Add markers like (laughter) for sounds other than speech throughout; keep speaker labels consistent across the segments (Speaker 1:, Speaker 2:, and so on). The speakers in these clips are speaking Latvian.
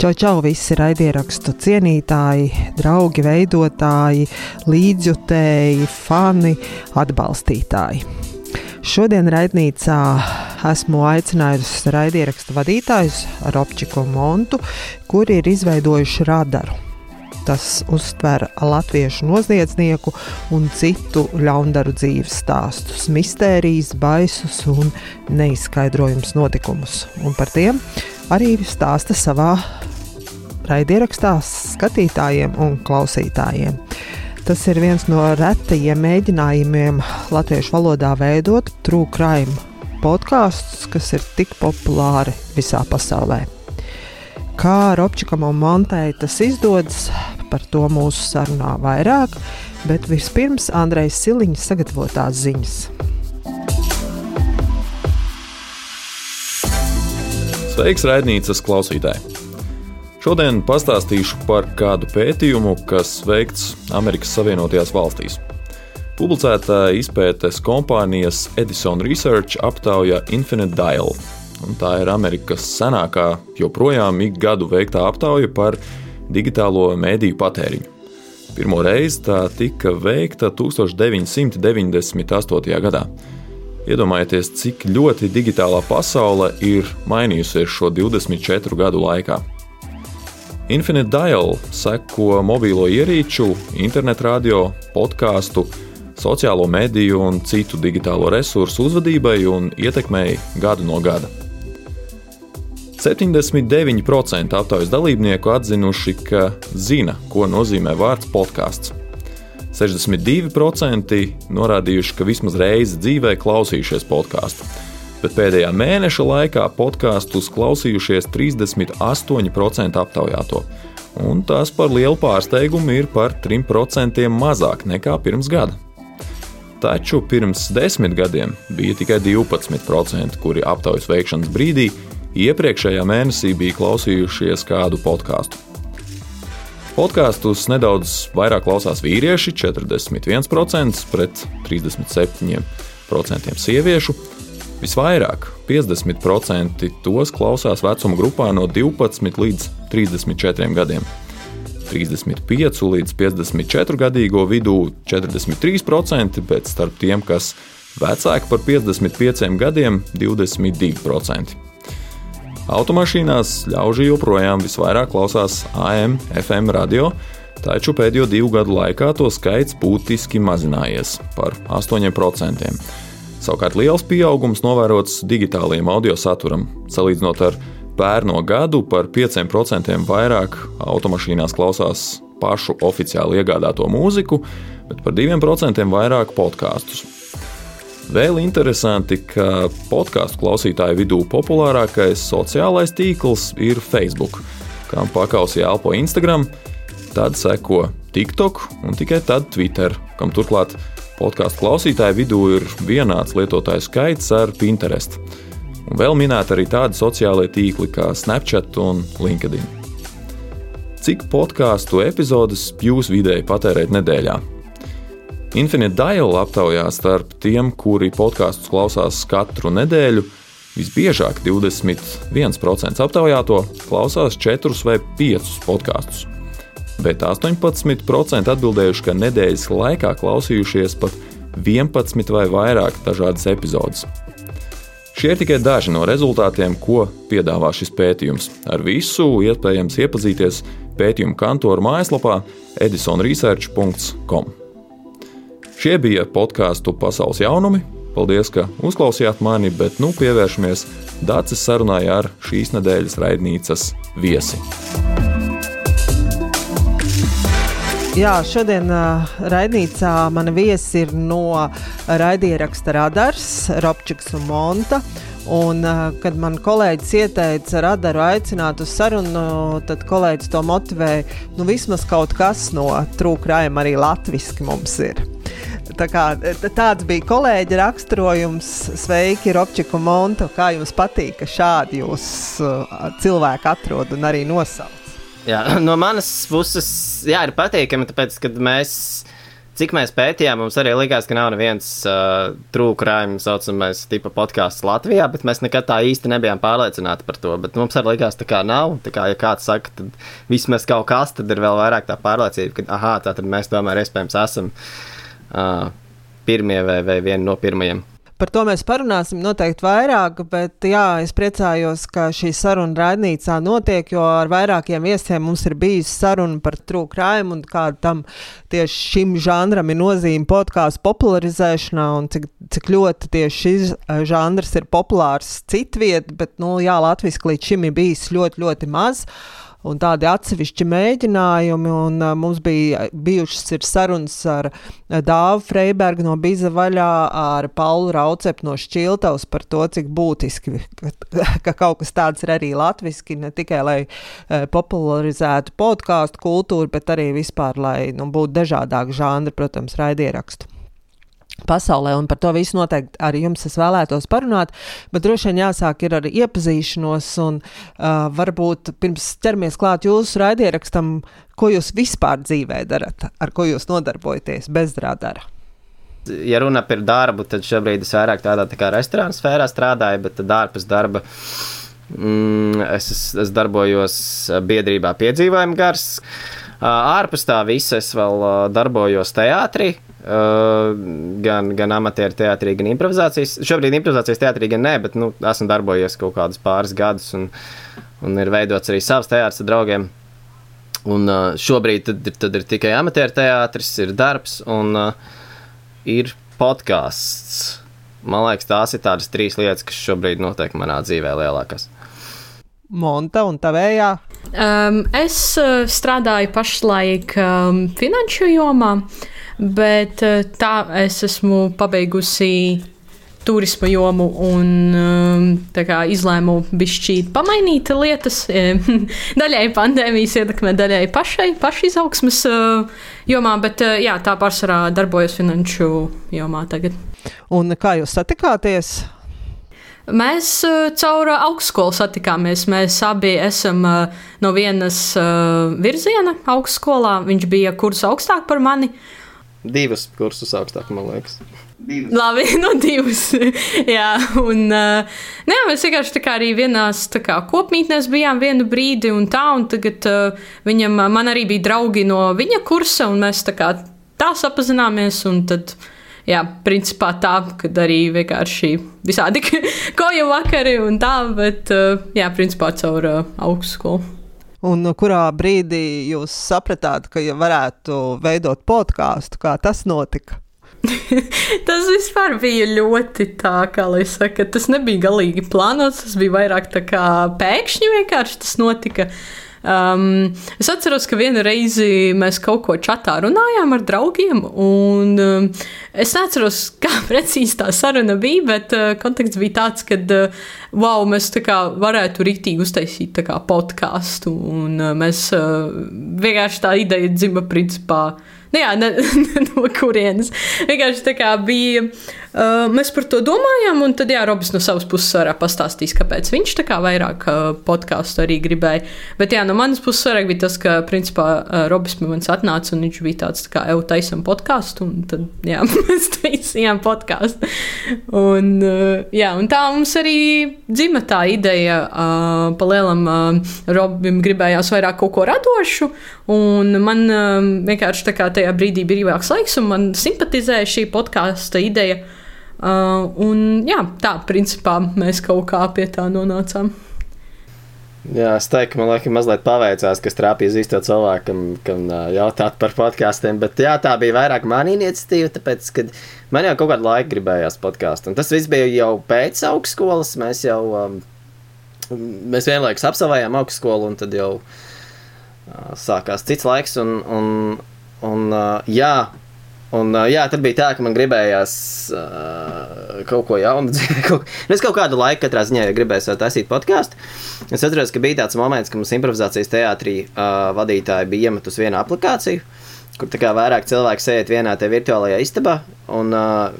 Speaker 1: Čau, čau, visi raidierakstu cienītāji, draugi, veidotāji, līdzjutēji, fani, atbalstītāji. Šodien raidnīcā esmu aicinājusi raidierakstu vadītājus Robčiku Montu, kuri ir izveidojuši radaru. Tas uztver latviešu noziedznieku un citu ļaundaru dzīves stāstus, mistērijas, baisus un neizskaidrojumus notikumus. Un par tiem arī stāsta savā raidierakstā skatītājiem un klausītājiem. Tas ir viens no retajiem mēģinājumiem latviešu valodā veidot true crime podkāstus, kas ir tik populāri visā pasaulē. Kā Robčikam un Montei tas izdodas, par to mūsu sarunā vairāk, bet vispirms Andrejs Siliņš sagatavotās ziņas.
Speaker 2: Sveiks, raidnīcas klausītāji! Šodien pastāstīšu par kādu pētījumu, kas veikts Amerikas Savienotajās valstīs. Publicēta izpētes kompānijas Edison Research aptaujā Infinite Dial. Tā ir Amerikas senākā, joprojām ik gadu veiktā aptauja par digitālo mēdīju patēriņu. Pirmo reizi tā tika veikta 1998. gadā. Iedomājieties, cik ļoti digitālā pasaule ir mainījusies šo 24 gadu laikā. Infinite Dial seko mobilo ierīču, internetradio, podkāstu, sociālo mediju un citu digitālo resursu uzvedībai un ietekmei gadu no gada. 79% aptaujas dalībnieku atzinuši, ka zina, ko nozīmē vārds podkāsts. 62% norādījuši, ka vismaz reizi dzīvē klausījušies podkāstu bet pēdējā mēneša laikā podkāstus klausījušies 38% aptaujāto. Un tas par lielu pārsteigumu ir par 3% mazāk nekā pirms gada. Taču pirms desmit gadiem bija tikai 12%, kuri aptaujas veikšanas brīdī iepriekšējā mēnesī bija klausījušies kādu podkāstu. Podkāstus nedaudz vairāk klausās vīrieši, 41% pret 37% sieviešu, Visvairāk, 50% tos klausās vecuma grupā no 12 līdz 34 gadiem. 35 līdz 54 gadīgo vidū 43%, bet starp tiem, kas vecāki par 55 gadiem, 22%. Automašīnās ļauži joprojām visvairāk klausās AM, FM radio, taču pēdējo divu gadu laikā to skaits būtiski mazinājies par 8%. Savukārt liels pieaugums novērots digitālajiem audio saturam. Salīdzinot ar pērno gadu, par 5% vairāk automašīnās klausās pašu oficiāli iegādāto mūziku, bet par 2% vairāk podkāstus. Vēl interesanti, ka podkāstu klausītāju vidū populārākais sociālais tīkls ir Facebook, kam pakausī elpo Instagram, tad seko TikTok un tikai tad Twitter, kam turklāt Podkāstu klausītāju vidū ir vienāds lietotāju skaits ar Pinterest. Un vēl minēta arī tādi sociālie tīkli kā Snapchat un LinkedIn. Cik podkāstu epizodes jūs vidēji patērējat nedēļā? Infinite Dial aptaujā starp tiem, kuri podkāstus klausās katru nedēļu, visbiežāk 21% aptaujāto klausās 4 vai 5 podkāstus bet 18% atbildējuši, ka nedēļas laikā klausījušies pat 11 vai vairāk dažādas epizodes. Šie ir tikai daži no rezultātiem, ko piedāvā šis pētījums. Ar visu iespējams iepazīties pētījuma kantora mājaslapā edisonresearch.com. Šie bija podkāstu pasaules jaunumi. Paldies, ka uzklausījāt mani, bet nu pievēršamies Dācis sarunai ar šīs nedēļas raidnīcas viesi.
Speaker 1: Jā, šodien uh, raidījumā mana viesi ir no raidieraksta Radars, Robčiks un Monta. Un, uh, kad man kolēģis ieteica radaru aicināt uz sarunu, tad kolēģis to motivēja. Nu, vismaz kaut kas no trūkrājuma arī latviešu mums ir. Tā kā, tāds bija kolēģa raksturojums. Sveiki, Robčika un Monta. Kā jums patīk, ka šādi jūs uh, cilvēki atrod un arī nosauc?
Speaker 3: Jā, (laughs) no manas puses, jā, ir patīkami, tāpēc, ka mēs cik mēs pētījām, mums arī likās, ka nav neviens uh, trūkrājums, saucamais tipa podkāsts Latvijā, bet mēs nekad tā īsti nebijām pārliecināti par to. Bet mums arī likās, ka tā kā nav. Tā kā, ja kāds saka, tad vismaz kaut kas, tad ir vēl vairāk tā pārliecība, ka, ah, tā tad mēs tomēr iespējams esam uh, pirmie vai, vai vieni no pirmajiem.
Speaker 1: Par to mēs parunāsim noteikti vairāk, bet jā, es priecājos, ka šī saruna raidnīcā notiek, jo ar vairākiem viesiem mums ir bijusi saruna par trūkrājumu un kāda tam tieši šim žanram ir nozīme podkāstu popularizēšanā un cik, cik ļoti tieši šis eh, žanrs ir populārs citviet, bet, nu, jā, latviski līdz šim ir bijis ļoti, ļoti maz. Uh, un tādi atsevišķi mēģinājumi. Un, uh, mums bija bijušas sarunas ar Dāvu Freibergu no Biza vaļā, ar Paulu Raucepu no Šķiltavas par to, cik būtiski, ka, ka kaut kas tāds ir arī latviski, ne tikai lai uh, popularizētu podkāstu kultūru, bet arī vispār, lai nu, būtu dažādāk žanri, protams, raidierakstu pasaulē, un par to visu noteikti arī jums es vēlētos parunāt, bet droši vien jāsāk ar iepazīšanos, un uh, varbūt pirms ķeramies klāt jūsu raidierakstam, ko jūs vispār dzīvē darat, ar ko jūs nodarbojaties bezdrādara.
Speaker 3: Ja runa par darbu, tad šobrīd es vairāk tādā tā kā restorāna sfērā strādāju, bet ārpus darba mm, es, es, darbojos biedrībā Piedzīvojuma gars. Ārpus tā visa es vēl darbojos teātrī, gan, gan amatieru teātrī, gan improvizācijas. Šobrīd improvizācijas teātrī gan nē, bet nu, esmu darbojies kaut kādus pāris gadus un, un ir veidots arī savs teātris ar draugiem. Un uh, šobrīd tad, tad ir tikai amatieru teātris, ir darbs un uh, ir podkāsts. Man liekas, tās ir tādas trīs lietas, kas šobrīd notiek manā dzīvē lielākās.
Speaker 1: Monta un tavējā?
Speaker 4: Um, es uh, strādāju pašlaik um, finanšu jomā. Uh, Bet eh, tā es esmu pabeigusi turisma jomu un um, izlēmu bišķīt pamainīt lietas. (laughs) daļai pandēmijas ietekmē, daļai pašai, pašizaugsmes uh, jomā, bet uh, jā, tā pārsvarā darbojas finanšu jomā tagad.
Speaker 1: Un kā jūs satikāties?
Speaker 4: Mēs caur augstskolu satikāmies. Mēs abi esam no vienas virziena augstskolā. Viņš bija kurs augstāk par mani. Uh,
Speaker 3: Divas kursus augstāk, man liekas.
Speaker 4: Divas. Labi, (laughs) no divas. (laughs) jā, un uh, nē, mēs vienkārši tā kā arī vienās kā, kopmītnēs bijām vienu brīdi, un tā, un tagad uh, viņam, man arī bija draugi no viņa kursa, un mēs tā kā tā sapazināmies, un tad, jā, principā tā, kad arī vienkārši visādi (laughs) koju vakari un tā, bet, uh, jā, principā caur uh, augstskolu.
Speaker 1: Un kurā brīdī jūs sapratāt, ka ja varētu veidot podkāstu, kā tas notika? (laughs)
Speaker 4: tas vispār bija ļoti tā, kā lai saka, tas nebija galīgi plānots, tas bija vairāk tā kā pēkšņi vienkārši tas notika. Uh, Um, es atceros, ka vienu reizi mēs kaut ko čatā runājām ar draugiem, un um, es neatceros, (laughs) kā precīzi tā saruna bija, bet uh, konteksts bija tāds, ka, uh, wow, mēs tā kā varētu rītīgi uztaisīt kā podkāstu, un uh, mēs uh, vienkārši tā ideja dzima principā. Nu, jā, (laughs) ne, no kurienes. Vienkārši tā kā bija Uh, mēs par to domājām, un tad, jā, Robis no savas puses arī pastāstīs, kāpēc viņš tā kā vairāk uh, podkāstu arī gribēja. Bet, jā, no manas puses arī bija tas, ka, principā, uh, Robis pie manis atnāca, un viņš bija tāds, tā kā, evo, taisam podkāstu, un tad, jā, (laughs) mēs taisījām podkāstu. Un, uh, jā, un tā mums arī dzima tā ideja, uh, pa lielam uh, Robim gribējās vairāk kaut ko radošu, un man uh, vienkārši tā kā tajā brīdī bija brīvāks laiks, un man simpatizēja šī podkāsta ideja. Uh, un jā, tā principā mēs kaut kā pie tā nonācām.
Speaker 3: Jā, es teiktu, man liekas, mazliet paveicās, kas trāpīja uz īsto cilvēkam, kam uh, jautāt par podkāstiem. Bet jā, tā bija vairāk mana iniciatīva, tāpēc, ka man jau kaut kādu laiku gribējās podkāstu. Tas viss bija jau pēc augstskolas. Mēs jau um, mēs vienlaikus apsavājām augstskolu, un tad jau uh, sākās cits laiks. Un, un, un, uh, jā, Un, uh, jā, tad bija tā, ka man gribējās uh, kaut ko jaunu. (laughs) kaut, nu, es kaut kādu laiku, katrā ziņā, ja gribēju taisīt podkāstu. Es atceros, ka bija tāds moments, ka mums improvizācijas teātrī uh, vadītāji bija iemetusi vienu aplikāciju. kur kā vairāk cilvēku sēž vienā tajā virtuālajā istabā un uh,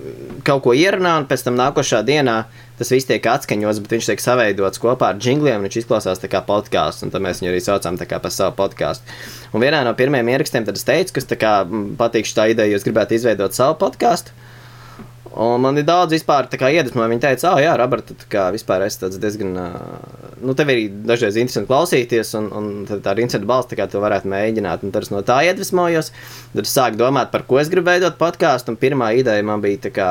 Speaker 3: kaut ko ierunā, un pēc tam nākošā dienā tas viss tiek atskaņots, bet viņš tiek savaidots kopā ar jingliem, un viņš izklausās kā podkāsts, un mēs viņu arī saucam par savu podkāstu. Un vienā no pirmajiem ierakstiem tad es teicu, ka kā, patīk šī ideja, jūs gribētu izveidot savu podkāstu. Un man ir daudz vispār iedvesmoja. Viņa teica, ah, jā, Roberta, tā kā vispār esi diezgan, nu, tev ir dažreiz interesanti klausīties, un, un tā ir interesanta balss, tā kā tu varētu mēģināt. Un tad es no tā iedvesmojos. Tad es sāku domāt, par ko es gribu veidot podkāstu, un pirmā ideja man bija tā kā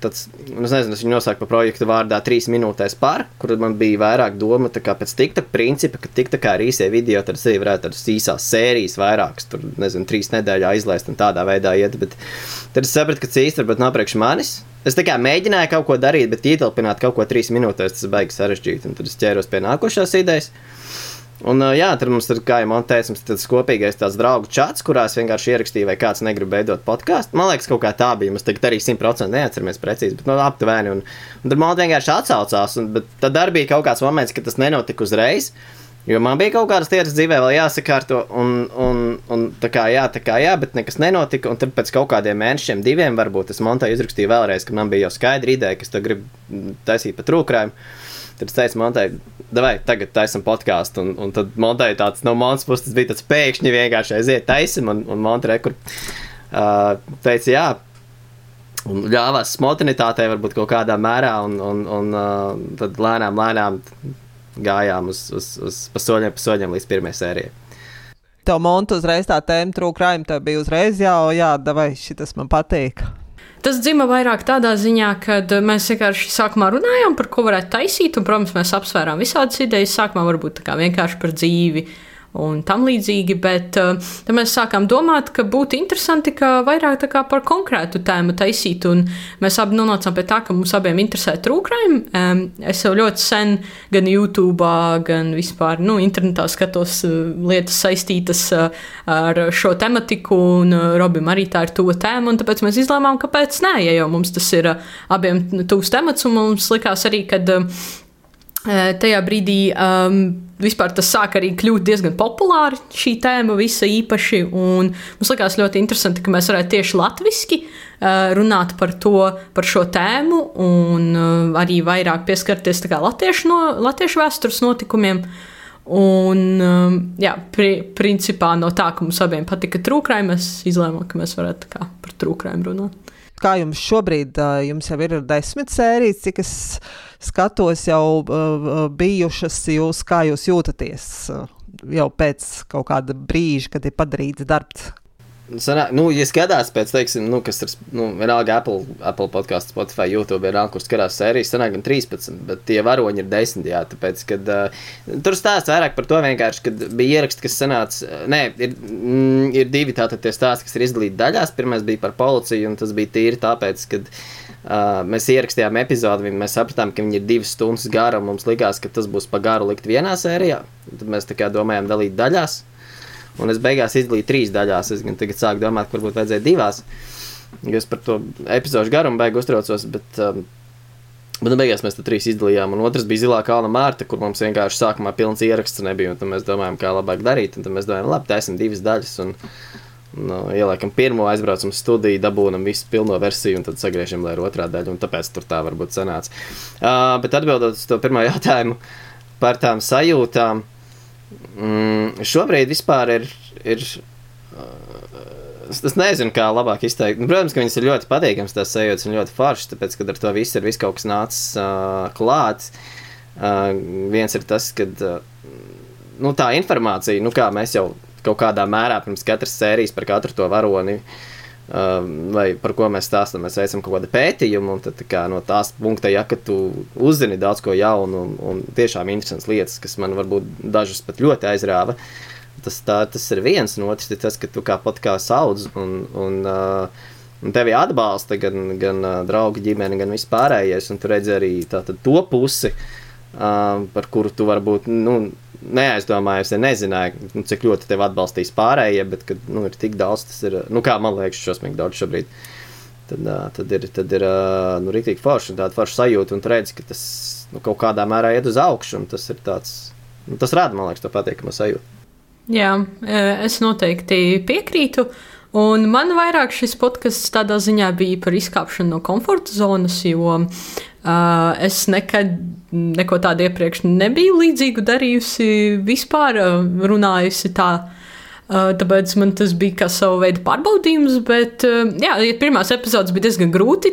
Speaker 3: Tāds, es nezinu, es viņu nosaucu par projektu vārdā trīs minūtēs par, kur man bija vairāk doma pēc TikTok principa, ka TikTok ar īsie video tad arī varētu tādas īsās sērijas vairākas, tur, nezinu, trīs nedēļā izlaist un tādā veidā iet. Bet tad es sapratu, ka tas īsti varbūt nav priekš manis. Es kā mēģināju kaut ko darīt, bet ietilpināt kaut ko trīs minūtēs, tas baigs sarežģīti. Un tad es ķēros pie nākošās idejas. Un, jā, tad mums ir, kā jau man teica, tas kopīgais tāds draugu čats, kurā es vienkārši ierakstīju, vai kāds negrib veidot podkāstu. Man liekas, kaut kā tā bija. Mēs tagad arī simtprocentīgi neatceramies precīzi, bet nu, aptuveni. Un, un tad man vienkārši atsaucās. Un, bet tad arī bija kaut kāds moments, kad tas nenotika uzreiz. Jo man bija kaut kādas lietas dzīvē, vēl jāsakārto, un, un, un tā kā jā, tā kā jā, bet nekas nenotika. Un tad pēc kaut kādiem mēnešiem, diviem, varbūt es Montai izrakstīju vēlreiz, ka man bija jau skaidra ideja, ka es to gribu taisīt pa trūkrājumu. Tad es teicu, Montai, vai tagad taisam podkāstu. Un, un tad Montai tāds no manas puses bija tāds pēkšņi vienkārši aiziet taisim, un, un Montai kur uh, teica, jā. Un ļāvās spontanitātei, varbūt kaut kādā mērā, un, un, un uh, tad lēnām, lēnām gājām uz, uz, uz pa soļiem, pa soļiem līdz pirmajai sērijai.
Speaker 1: Tev monta uzreiz tā tēma trūkrājuma, tev bija uzreiz jā, jā, vai šis man patīk.
Speaker 4: Tas dzima vairāk tādā ziņā, ka mēs vienkārši sākumā runājām par ko varētu taisīt, un, protams, mēs apsvērām visādas idejas. Sākumā varbūt vienkārši par dzīvi un tam līdzīgi. Bet uh, tad mēs sākām domāt, ka būtu interesanti ka vairāk par konkrētu tēmu taisīt. Mēs abi nonācām pie tā, ka mums abiem interesē trūkrājumi. Um, es jau ļoti sen gan YouTube, gan vispār nu, internetā skatos uh, lietas saistītas uh, ar šo tematiku, un Robim arī tā ir tuva tēma. Tāpēc mēs izlēmām, kāpēc nē, ja jau mums tas ir abiem tuvs temats, un mums likās arī, ka. Uh, Tajā brīdī um, vispār tas sāk arī kļūt diezgan populāri, šī tēma visa īpaši. Mums likās ļoti interesanti, ka mēs varētu tieši latviešu uh, runāt par, to, par šo tēmu un uh, arī vairāk pieskarties latviešu, no, latviešu vēstures notikumiem. Un, um, jā, pri, principā no tā, ka mums abiem patika trūkrājumi, mēs izlēmām, ka mēs varētu par trūkrājumiem runāt.
Speaker 1: Kā jums šobrīd, jums jau ir desmit sērijas, cik es skatos, jau bijušas, jūs, kā jūs jūtaties jau pēc kaut kāda brīža, kad ir padarīts darbs?
Speaker 3: Sanā, nu, ja skatās pēc, teiksim, nu, kas ir, nu, vienalga Apple, Apple podkāsts, Spotify, YouTube, vienalga, kur skatās sērijas, sanāk gan 13, bet tie varoņi ir 10, jā, tāpēc, kad uh, tur stāsts vairāk par to vienkārši, kad bija ieraksti, kas sanāca, nē, ir, mm, ir divi tātad tie stāsti, kas ir izdalīti daļās, pirmais bija par policiju, un tas bija tīri tāpēc, kad Uh, mēs ierakstījām epizodi, mēs sapratām, ka viņi ir divas stundas gara. Mums likās, ka tas būs pa garu likt vienā sērijā. Tad mēs tā kā domājām dalīt daļās. Un es beigās izdalīju trīs daļās. Es gan tagad sāku domāt, ka varbūt vajadzēja divās. Jo es par to epizodu garumu beigu uztraucos. Bet, um, Bet nu, beigās mēs tur trīs izdalījām, un otrs bija Zilā kalna mārta, kur mums vienkārši sākumā pilns ieraksts nebija. Tad mēs domājām, kā labāk darīt. Tad mēs domājām, labi, taisam divas daļas. Un, Nu, ieliekam pirmo, aizbraucam uz studiju, dabūjam visu pilno versiju, un tad sagriežam, lai ir otrā daļa. Tāpēc tur tā varbūt sanāca. Uh, bet atbildot uz to pirmo jautājumu par tām sajūtām, mm, šobrīd vispār ir. ir uh, es nezinu, kā labāk izteikt. Nu, protams, ka viņas ir ļoti patīkamas, tās sajūtas un ļoti foršas, tāpēc, kad ar to visu ir viss kaut kas nācis uh, klāts. Uh, viens ir tas, ka uh, nu, tā informācija, nu, kā mēs jau kaut kādā mērā pirms katras sērijas par katru to varoni. Um, vai par ko mēs stāstām, mēs veicam kaut kādu pētījumu, un tad, kā, no tās punkta, ja tu uzzini daudz ko jaunu un, un tiešām interesants lietas, kas man varbūt dažas pat ļoti aizrāva, tas, tā, tas ir viens, un otrs ir tas, ka tu kā podkāsts audz un, un, uh, un tevi atbalsta gan, gan uh, draugi, ģimene, gan vispārējais, un tu redzi arī tātad to pusi, uh, par kuru tu varbūt, nu, neaizdomājos, ja nezināju, nu, cik ļoti tevi atbalstīs pārējie, bet, kad nu, ir tik daudz, tas ir, nu, kā man liekas, šausmīgi daudz šobrīd. Tad, tad ir, tad ir nu, rīktīgi forši tāda forša sajūta, un tu redzi, ka tas nu, kaut kādā mērā iet uz augšu, un tas ir tāds, nu, tas rāda, man liekas, to patīkamu sajūtu.
Speaker 4: Jā, es noteikti piekrītu. Un man vairāk šis podkāsts tādā ziņā bija par izkāpšanu no komforta zonas, jo Uh, es nekad neko tādu iepriekš nebiju līdzīgu darījusi, vispār uh, runājusi tā. Uh, tāpēc man tas bija kā sava veida pārbaudījums, bet uh, jā, pirmās epizodes bija diezgan grūti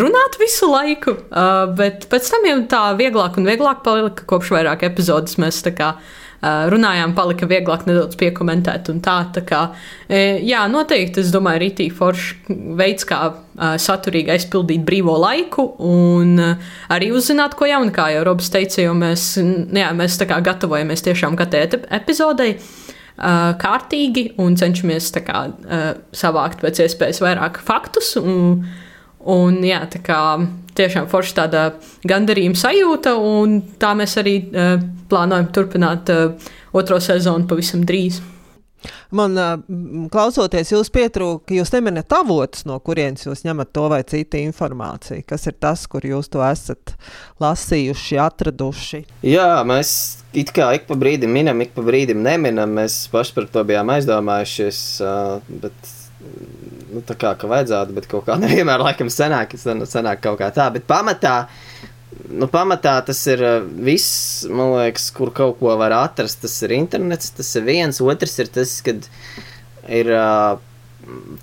Speaker 4: runāt visu laiku, uh, bet pēc tam jau tā vieglāk un vieglāk palika kopš vairāk epizodes mēs tā kā runājām, palika vieglāk nedaudz piekomentēt. Tā, tā kā, jā, noteikti, es domāju, rītīgi foršs veids, kā saturīgi aizpildīt brīvo laiku un arī uzzināt, ko jaunu, kā jau Robs teica, jo mēs, jā, mēs tā kā gatavojamies tiešām katrai epizodei. Kārtīgi un cenšamies kā, savākt pēc iespējas vairāk faktus. Un, un, jā, tā kā tiešām forša tāda gandarījuma sajūta, un tā mēs arī uh, plānojam turpināt uh, otro sezonu pavisam drīz.
Speaker 1: Man, klausoties, jūs pietrūka, jūs neminat avotus, no kurienes jūs ņemat to vai citu informāciju. Kas ir tas, kur jūs to esat lasījuši, atraduši?
Speaker 3: Jā, mēs it kā ik pa brīdim minam, ik pa brīdim neminam. Mēs paši par to bijām aizdomājušies. Bet nu, tā kā ka vajadzētu, bet kaut kā nevienmēr laikam sanāk, sanāk kaut kā tā. Bet pamatā, nu, pamatā tas ir uh, viss, man liekas, kur kaut ko var atrast. Tas ir internets, tas ir viens, otrs ir tas, kad ir uh,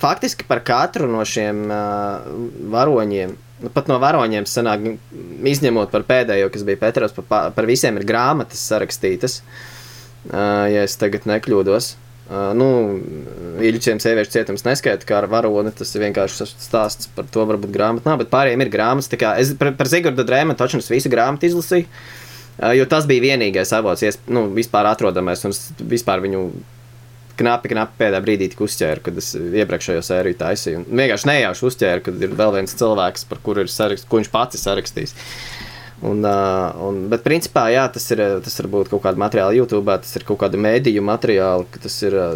Speaker 3: faktiski par katru no šiem uh, varoņiem. Nu, pat no varoņiem sanāk, izņemot par pēdējo, kas bija Petros, par, par visiem ir grāmatas sarakstītas, uh, ja es tagad nekļūdos. Uh, nu, Ilģiņiem sieviešu cietums neskaita, kā ar varoni. Tas ir vienkārši stāsts par to, varbūt grāmatā bet pārējiem ir grāmatas. Es par, par Zigordu Drēmanu taču visu grāmatu izlasīju, uh, jo tas bija vienīgais avots, kas nu, vispār atrodamais un vispār viņu knapi, knapi pēdējā brīdī tika uzķēra, kad es iepriekšējo sēriju taisīju. Un vienkārši nejauši uzķēra, kad ir vēl viens cilvēks, par kuru ir sarakstījis, ko viņš pats ir sarakstījis. Un, uh, un, bet, principā, jā, tas ir, tas var būt kaut kāda materiāla YouTube, tas ir kaut kāda mēdīju materiāla. Tas ir uh,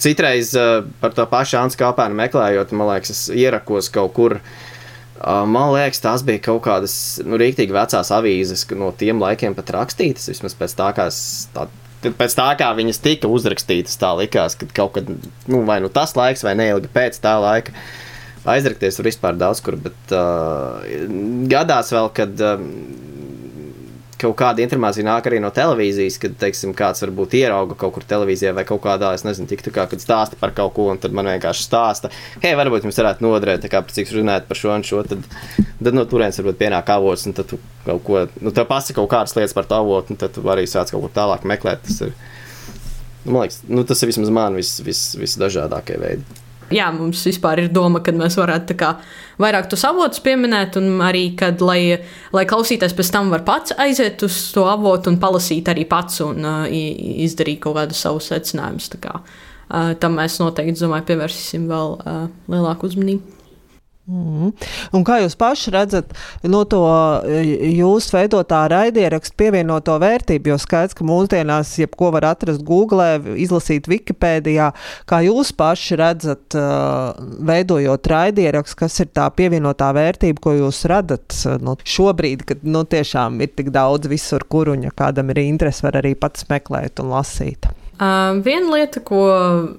Speaker 3: citreiz uh, par to pašu Ants Kāpēnu meklējot, man liekas, es ierakos kaut kur. Uh, man liekas, tās bija kaut kādas nu, rīktīgi vecās avīzes, no tiem laikiem pat rakstītas, vismaz pēc tā, kā, tā, pēc tā kā viņas tika uzrakstītas, tā likās, ka kaut kad, nu, vai nu tas laiks, vai neilgi pēc tā laika. Aizrakties tur vispār daudz kur, bet uh, gadās vēl, kad uh, kaut kāda informācija nāk arī no televīzijas, kad, teiksim, kāds varbūt ierauga kaut kur televīzijā vai kaut kādā, es nezinu, tik tā kā, kad stāsta par kaut ko, un tad man vienkārši stāsta, hei, varbūt jums varētu noderēt, tā kā, cik runājat par šo un šo, tad, tad no turienes varbūt pienāk avots, un tad tu kaut ko, nu, tev pasaka kaut kādas lietas par to avotu, un tad tu arī sāc kaut ko tālāk meklēt, tas ir, nu, man liekas, nu, tas ir vismaz man vis, vis, visdažādākie veidi
Speaker 4: jā, mums vispār ir doma, ka mēs varētu kā, vairāk tos avotus pieminēt, un arī, kad, lai, lai klausītājs pēc tam var pats aiziet uz to avotu un palasīt arī pats un uh, izdarīt kaut kādus savus secinājumus. Uh, tam mēs noteikti, domāju, pievērsīsim vēl uh, lielāku uzmanību.
Speaker 1: Mm. Un kā jūs paši redzat no to e, jūsu veidotā raidierakstu pievienoto vērtību, jo skaidrs, ka mūsdienās jebko var atrast Google, izlasīt Wikipēdijā, kā jūs paši redzat, uh, veidojot raidierakstu, kas ir tā pievienotā vērtība, ko jūs radat nu, šobrīd, kad nu, tiešām ir tik daudz visur, kur un ja kādam ir interesi, var arī pats meklēt un lasīt.
Speaker 4: Uh, viena lieta, ko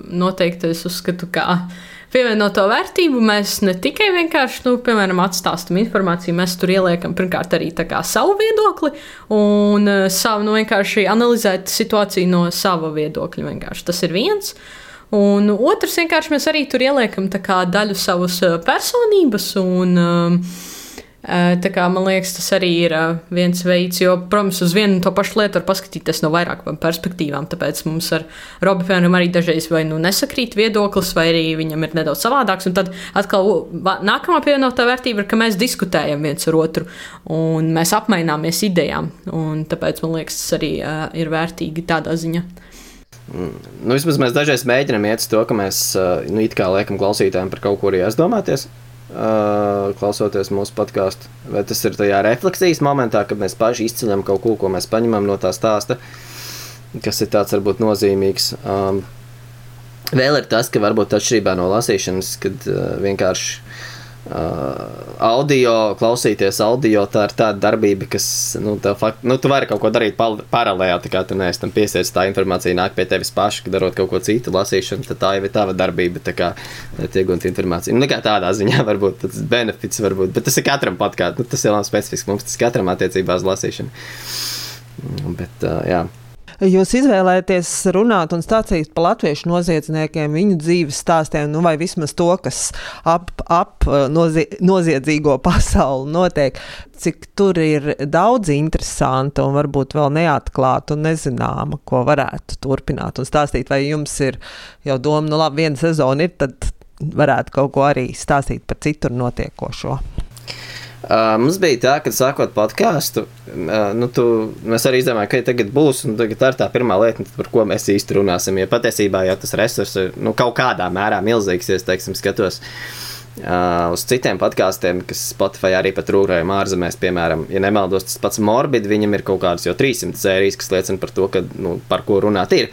Speaker 4: noteikti es uzskatu, ka pievienoto vērtību mēs ne tikai vienkārši, nu, piemēram, atstāstam informāciju, mēs tur ieliekam pirmkārt arī savu viedokli un uh, savu, nu, vienkārši analizēt situāciju no sava viedokļa. Vienkārši. Tas ir viens. Un otrs, vienkārši mēs arī tur ieliekam daļu savas eh, personības un uh, Tā kā, man liekas, tas arī ir viens veids, jo, protams, uz vienu un to pašu lietu var paskatīties no vairākām perspektīvām. Tāpēc mums ar Robu, piemēram, arī dažreiz vai nu nesakrīt viedoklis, vai arī viņam ir nedaudz savādāks. Un tad atkal nākamā pievienotā vērtība ir, ka mēs diskutējam viens ar otru un mēs apmaināmies idejām. Un tāpēc man liekas, tas arī ir vērtīgi tādā ziņā.
Speaker 3: Mm. Nu, vismaz mēs dažreiz mēģinām iet uz to, ka mēs nu, it kā liekam klausītājiem par kaut ko arī aizdomāties klausoties mūsu podkāstu. Vai tas ir tajā refleksijas momentā, kad mēs paši izceļam kaut ko, ko mēs paņemam no tā stāsta, kas ir tāds varbūt nozīmīgs. Um, vēl ir tas, ka varbūt atšķirībā no lasīšanas, kad uh, vienkārši audio, klausīties audio, tā ir tāda darbība, kas, nu, tā fakt, nu tu vari kaut ko darīt paralēli, tā kā tu neesi tam piesies, tā informācija nāk pie tevis paša, ka darot kaut ko citu lasīšanu, tad tā jau ir tava darbība, tā kā iegūt informāciju. Nu, kā tādā ziņā (laughs) varbūt tas benefits varbūt, bet tas ir katram pat kā, nu, tas ir labi specifisks, mums tas katram attiecībā uz lasīšanu. Bet, uh, jā.
Speaker 1: Jūs izvēlēties runāt un stāstīt par latviešu noziedzniekiem, viņu dzīves stāstiem, nu, vai vismaz to, kas ap, ap nozie, noziedzīgo (laughs) pasauli notiek. Cik tur ir daudz interesantu un varbūt vēl neatklātu un nezināma, ko varētu turpināt un stāstīt. Vai jums ir jau doma, nu labi, viena sezona ir, tad varētu kaut ko arī stāstīt par citur notiekošo.
Speaker 3: Uh, mums bija tā, ka sākot podkāstu, uh, nu, tu, mēs arī izdomājām, ka tagad būs, tagad tā ir tā pirmā lieta, par ko mēs īsti runāsim. Jo patiesībā jau tas resurs ir nu, kaut kādā mērā milzīgs, ja es teiksim, skatos. Uh, uz citiem podkāstiem, kas Spotify arī pat rūkojam ārzemēs, piemēram, ja nemaldos, tas pats Morbid, viņam ir kaut kādas jau 300 sērijas, kas liecina par to, ka, nu, par ko runāt ir.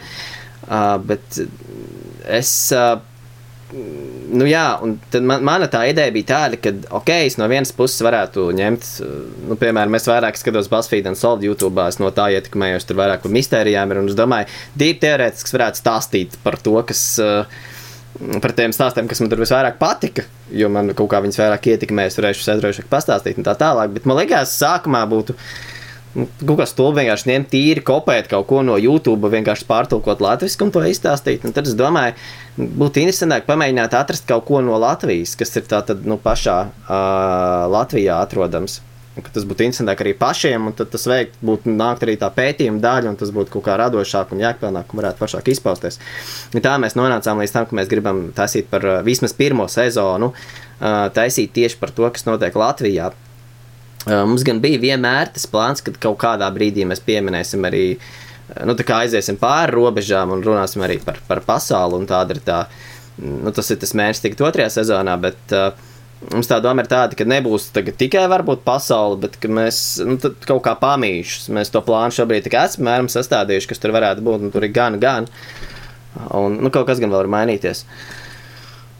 Speaker 3: Uh, bet es uh, nu, jā, un man, mana tā ideja bija tāda, ka, ok, es no vienas puses varētu ņemt, nu, piemēram, es vairāk skatos BuzzFeed un Solid YouTube, es no tā ietekmējos, tur vairāk par mistērijām ir, un es domāju, divi teorētiski varētu stāstīt par to, kas. Par tiem stāstiem, kas man tur visvairāk patika, jo man kaut kā viņas vairāk ietekmēja, es varēšu aizraujīgi pastāstīt un tā tālāk. Bet man liekas, sākumā būtu Nu, kaut kā stulbi vienkārši ņemt tīri, kopēt kaut ko no YouTube, vienkārši pārtulkot latviešu un to izstāstīt. Un tad es domāju, būtu interesantāk pamēģināt atrast kaut ko no Latvijas, kas ir tātad nu, pašā uh, Latvijā atrodams. Tas būtu interesantāk arī pašiem, un tas veikt, būtu nākt arī tā pētījuma daļa, un tas būtu kaut kā radošāk un jēgpilnāk, un varētu pašāk izpausties. Un tā mēs nonācām līdz tam, ka mēs gribam taisīt par vismaz pirmo sezonu, uh, taisīt tieši par to, kas notiek Latvijā. Mums gan bija vienmēr tas plāns, ka kaut kādā brīdī mēs pieminēsim arī, nu, aiziesim pāri robežām un runāsim arī par, par pasauli. Ir tā, nu, tas ir tas mērķis tikt otrajā sezonā, bet uh, mums tā doma ir tāda, ka nebūs tikai varbūt pasaule, bet ka mēs nu, kaut kā pamīšus. Mēs to plānu šobrīd esam mēram sastādījuši, kas tur varētu būt, un tur ir gan, gan. Un nu, kaut kas gan vēl var mainīties.